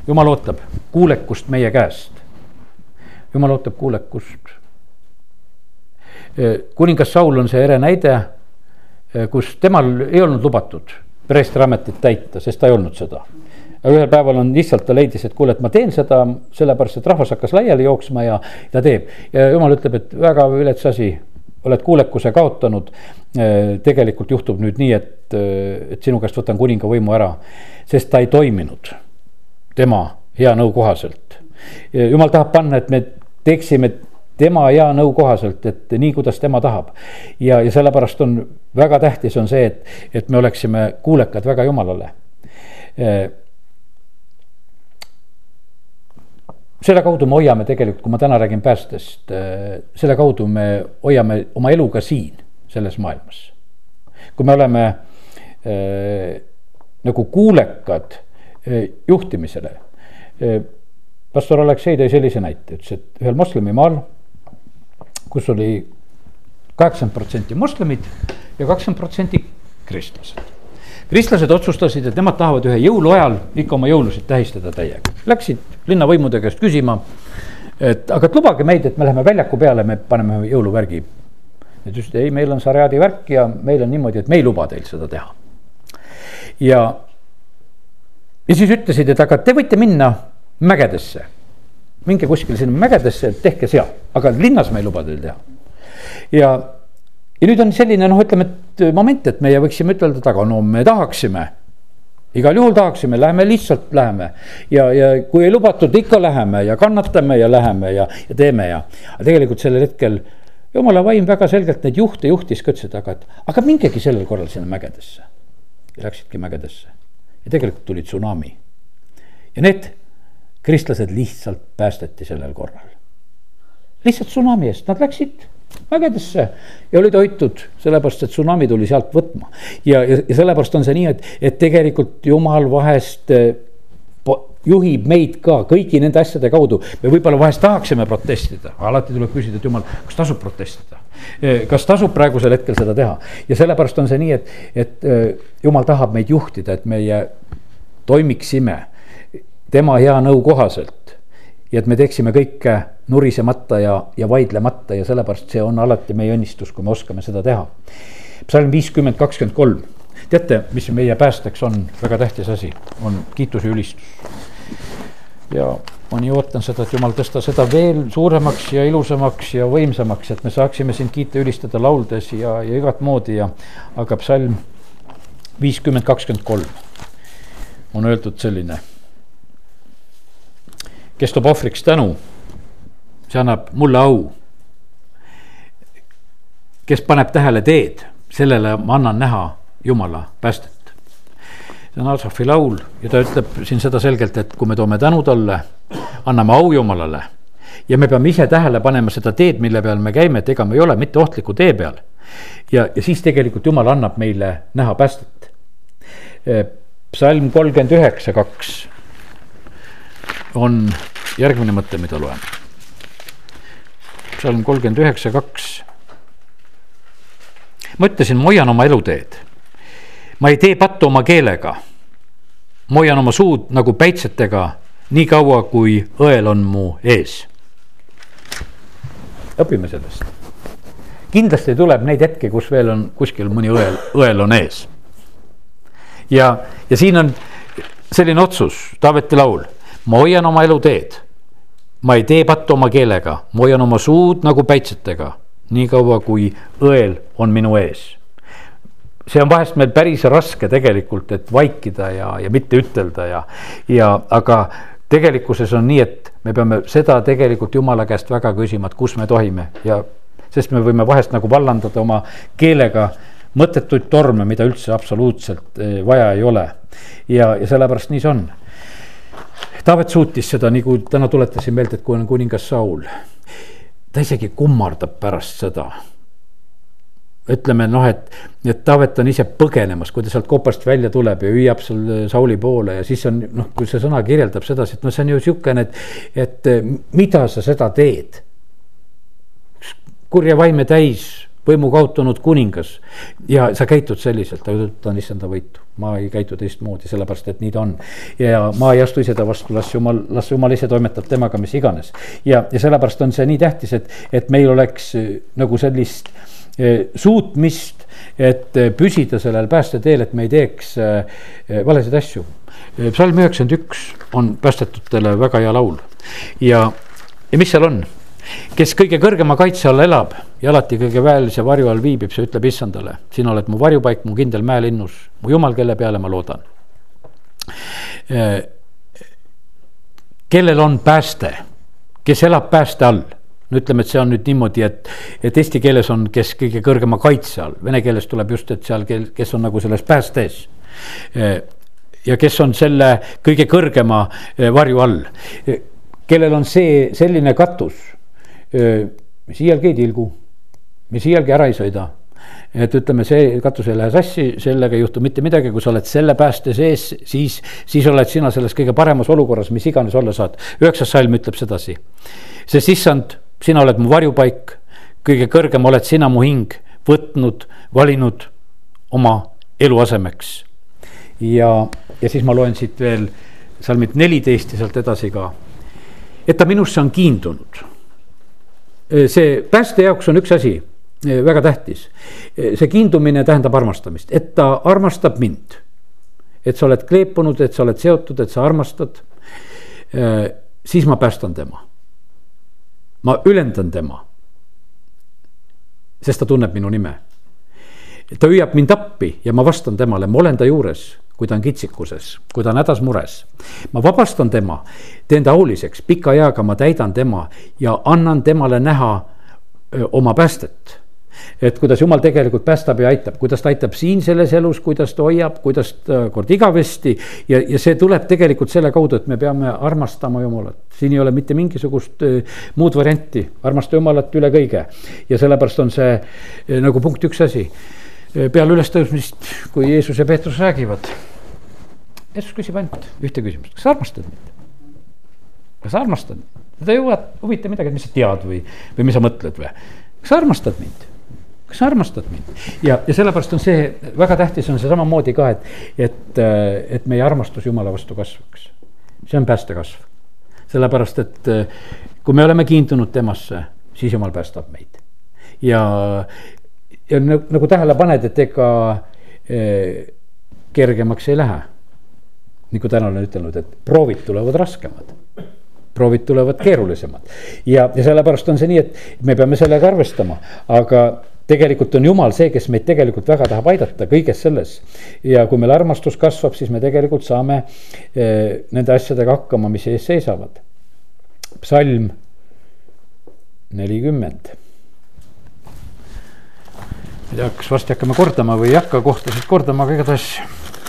jumal ootab kuulekust meie käest. jumal ootab kuulekust. kuningas Saul on see ere näide, kus temal ei olnud lubatud preestriametit täita, sest ta ei olnud seda aga ühel päeval on lihtsalt ta leidis, et kuule, et ma teen seda sellepärast, et rahvas hakkas laiali jooksma ja ta teeb. ja jumal ütleb, et väga vilets asi, oled kuulekuse kaotanud. tegelikult juhtub nüüd nii, et, et sinu käest võtan kuninga võimu ära, sest ta ei toiminud tema hea nõu kohaselt. jumal tahab panna, et me teeksime tema hea nõu kohaselt, et nii, kuidas tema tahab. ja, ja sellepärast on väga tähtis on see, et, et me oleksime kuulekad väga jumalale selle kaudu me hoiame tegelikult, kui ma täna räägin päästest, äh, selle kaudu me hoiame oma elu ka siin, selles maailmas. kui me oleme äh, nagu kuulekad äh, juhtimisele äh,. pastor Aleksei tõi sellise näite, ütles, et ühel moslemimaal, kus oli kaheksakümmend protsenti moslemid ja kakskümmend protsenti kristlased kristlased otsustasid, et nemad tahavad ühe jõulu ajal ikka oma jõulusid tähistada täiega. Läksid linnavõimude käest küsima, et aga et lubage meid, et me läheme väljaku peale, me paneme jõuluvärgi. Nad ütlesid, ei, meil on sariaadi värk ja meil on niimoodi, et me ei luba teil seda teha. ja ja siis ütlesid, et aga te võite minna mägedesse. minge kuskile sinna mägedesse, tehke seal, aga linnas me ei luba teil teha. ja, ja nüüd on selline noh, ütleme, et moment, et meie võiksime ütelda, et aga no me tahaksime igal juhul tahaksime, läheme lihtsalt läheme ja, ja kui ei lubatud, ikka läheme ja kannatame ja läheme ja, ja teeme ja. aga tegelikult sellel hetkel jumala vaim väga selgelt neid juhte juhtis ka ütles, et aga, et aga mingegi sellel korral sinna mägedesse. ja läksidki mägedesse ja tegelikult tuli tsunami. ja need kristlased lihtsalt päästeti sellel korral. lihtsalt tsunami eest, nad läksid mägedesse ja olid hoitud, sellepärast et tsunami tuli sealt võtma. ja, ja, ja sellepärast on see nii, et, et tegelikult jumal vahest eh, juhib meid ka kõigi nende asjade kaudu. me võib-olla vahest tahaksime protestida, alati tuleb küsida, et jumal, kas tasub protestida? Eh, kas tasub praegusel hetkel seda teha ja sellepärast on see nii, et, et eh, jumal tahab meid juhtida, et meie toimiksime tema hea nõu kohaselt ja et me teeksime kõike nurisemata ja, ja vaidlemata ja sellepärast see on alati meie õnnistus, kui me oskame seda teha. psalm viiskümmend kakskümmend kolm, teate, mis meie päästeks on väga tähtis asi, on kiituse ülistus. ja ma nii ootan seda, et jumal tõsta seda veel suuremaks ja ilusamaks ja võimsamaks, et me saaksime sind kiita, ülistada lauldes ja, ja igat moodi ja. aga psalm viiskümmend kakskümmend kolm on öeldud selline kes toob ohvriks tänu, see annab mulle au. kes paneb tähele teed, sellele ma annan näha Jumala päästet. see on Asafi laul ja ta ütleb siin seda selgelt, et kui me toome tänu talle, anname au Jumalale ja me peame ise tähele panema seda teed, mille peal me käime, et ega me ei ole mitte ohtliku tee peal. ja, ja siis tegelikult Jumal annab meile näha päästet. psalm kolmkümmend üheksa, kaks on järgmine mõte, mida loen. psalm kolmkümmend üheksa, kaks. ma ütlesin, ma hoian oma eluteed. ma ei tee pattu oma keelega. ma hoian oma suud nagu päitsetega, nii kaua kui õel on mu ees. õpime sellest. kindlasti tuleb neid hetki, kus veel on kuskil mõni õel, õel on ees. ja, ja siin on selline otsus, Taaveti laul ma hoian oma eluteed. ma ei tee pattu oma keelega, ma hoian oma suud nagu päitsetega, niikaua kui õel on minu ees. see on vahest meil päris raske tegelikult, et vaikida ja, ja mitte ütelda ja, ja aga tegelikkuses on nii, et me peame seda tegelikult jumala käest väga küsima, et kus me tohime ja sest me võime vahest nagu vallandada oma keelega mõttetuid torme, mida üldse absoluutselt eh, vaja ei ole. ja, ja sellepärast nii see on Taavet suutis seda, nagu täna tuletasin meelde, et kui on kuningas Saul, ta isegi kummardab pärast seda ütleme noh, et, et Taavet on ise põgenemas, kui ta sealt kopast välja tuleb ja hüüab seal Sauli poole ja siis on noh, kui see sõna kirjeldab sedasi, et noh, see on ju sihukene, et, et mida sa seda teed. kurja vaime täis võimu kaotanud kuningas ja sa käitud selliselt, ta ütlen issanda võitu, ma ei käitu teistmoodi, sellepärast et nii ta on. ja ma ei astu ise ta vastu, las jumal, las jumal ise toimetab temaga, mis iganes. ja, ja sellepärast on see nii tähtis, et, et meil oleks äh, nagu sellist eh, suutmist, et eh, püsida sellel päästeteel, et me ei teeks valesid asju. psalm üheksakümmend üks on päästetutele väga hea laul ja, ja mis seal on kes kõige kõrgema kaitse all elab ja alati kõige väelise varju all viibib, see ütleb issandale, sina oled mu varjupaik, mu kindel mäelinnus, mu jumal, kelle peale ma loodan. kellel on pääste, kes elab pääste all no ütleme, et see on nüüd niimoodi, et, et eesti keeles on, kes kõige kõrgema kaitse all, vene keeles tuleb just, et seal, kes on nagu selles päästes. ja kes on selle kõige kõrgema varju all, kellel on see selline katus mis iialgi ei tilgu, mis iialgi ära ei sõida et ütleme, see katus ei lähe sassi, sellega ei juhtu mitte midagi, kui sa oled selle pääste sees, siis, siis oled sina selles kõige paremas olukorras, mis iganes olla saad. üheksas salm ütleb sedasi. sest issand, sina oled mu varjupaik, kõige kõrgem oled sina mu hing võtnud, valinud oma eluasemeks. ja, ja siis ma loen siit veel salmid neliteist ja sealt edasi ka. et ta minusse on kiindunud see pääste jaoks on üks asi väga tähtis. Äh, see kiindumine tähendab armastamist, et ta armastab mind. et sa oled kleepunud, et sa oled seotud, et sa armastad, siis ma päästan tema. ma ülendan tema. sest ta tunneb minu nime. Ta hüüab mind appi ja ma vastan temale, ma olen ta juures kui ta on kitsikuses, kui ta on hädas mures. ma vabastan tema, teen ta auliseks, pika eaga ma täidan tema ja annan temale näha öö, oma päästet et kuidas jumal tegelikult päästab ja aitab, kuidas ta aitab siin selles elus, kuidas ta hoiab, kuidas ta kord igavesti. ja, ja see tuleb tegelikult selle kaudu, et me peame armastama Jumalat, siin ei ole mitte mingisugust muud varianti, armasta Jumalat üle kõige. ja sellepärast on see nagu punkt üks asi peale ülestõusmist, kui Jeesus ja Peetrus räägivad. Jeesus küsib ainult ühte küsimust, kas sa armastad mind? kas sa armastad? ta ei huvita midagi, et mis sa tead või, või mis sa mõtled või. kas sa armastad mind? kas sa armastad mind? ja, ja sellepärast on see väga tähtis on see samamoodi ka, et, et, et meie armastus Jumala vastu kasvaks. see on päästekasv. sellepärast, et kui me oleme kiindunud temasse, siis Jumal päästab meid. ja, ja nagu, nagu tähele paned, et ega eh, kergemaks ei lähe. nagu täna olen ütelnud, et proovid tulevad raskemad proovid tulevad keerulisemad ja, ja sellepärast on see nii, et me peame sellega arvestama, aga tegelikult on jumal see, kes meid tegelikult väga tahab aidata kõiges selles. ja kui meil armastus kasvab, siis me tegelikult saame eh, nende asjadega hakkama, mis ees seisavad. psalm nelikümmend ei tea, kas varsti hakkame kordama või ei hakka kohtasid kordama, aga igatahes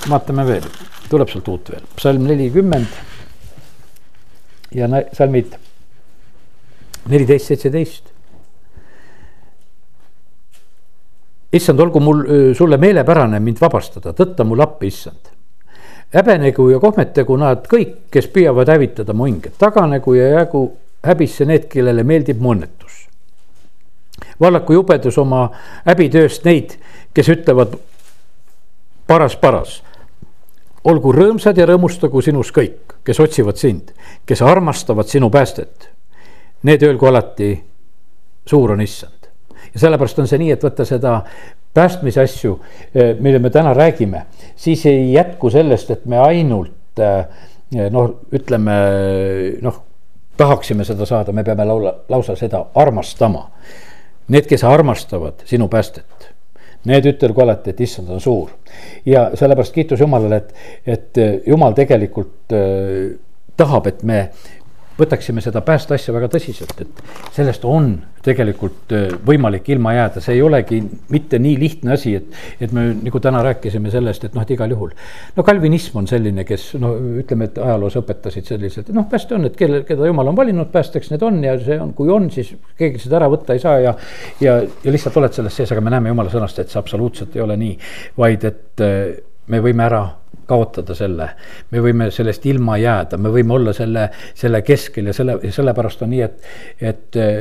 vaatame veel, tuleb sealt uut veel, psalm nelikümmend. ja salmid neliteist, seitseteist. issand, olgu mul sulle meelepärane mind vabastada, tõtta mul appi, issand. häbenegu ja kohmetegu nad kõik, kes püüavad hävitada mu hinget, taganegu ja jäägu häbisse need, kellele meeldib mu õnnetus vallaku jubedus oma häbitööst neid, kes ütlevad paras, paras. olgu rõõmsad ja rõõmustagu sinus kõik, kes otsivad sind, kes armastavad sinu päästet. Need öelgu alati, suur on issand. ja sellepärast on see nii, et võtta seda päästmise asju, eh, mille me täna räägime, siis ei jätku sellest, et me ainult eh, noh, ütleme noh, tahaksime seda saada, me peame laula, lausa seda armastama Need, kes armastavad sinu päästet, need ütelgu alati, et issand on suur. ja sellepärast kiitus Jumalale, et, et Jumal tegelikult äh, tahab, et me võtaksime seda päästeasja väga tõsiselt, et sellest on tegelikult äh, võimalik ilma jääda, see ei olegi mitte nii lihtne asi, et, et me nagu täna rääkisime sellest, et noh, et igal juhul. no kalvinism on selline, kes no ütleme, et ajaloos õpetasid selliselt, noh, pääste on, et kelle, keda jumal on valinud päästeks, need on ja see on, kui on, siis keegi seda ära võtta ei saa ja. ja, ja lihtsalt oled selles sees, aga me näeme jumala sõnast, et see absoluutselt ei ole nii, vaid et äh, me võime ära kaotada selle. me võime sellest ilma jääda, me võime olla selle, selle keskel ja selle, sellepärast on nii, et, et eh,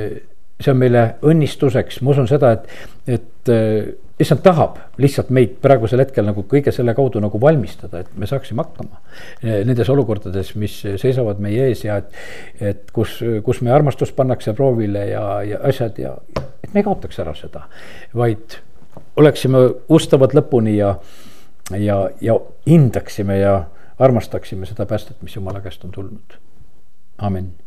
see on meile õnnistuseks, ma usun seda, et, et eh, issand tahab lihtsalt meid praegusel hetkel nagu kõige selle kaudu nagu valmistada, et me saaksime hakkama. Eh, nendes olukordades, mis seisavad meie ees ja et, et kus, kus meie armastus pannakse proovile ja, ja asjad ja et me ei kaotaks ära seda, vaid oleksime ustavad lõpuni ja ja, ja hindaksime ja armastaksime seda päästet, mis Jumala käest on tulnud. amin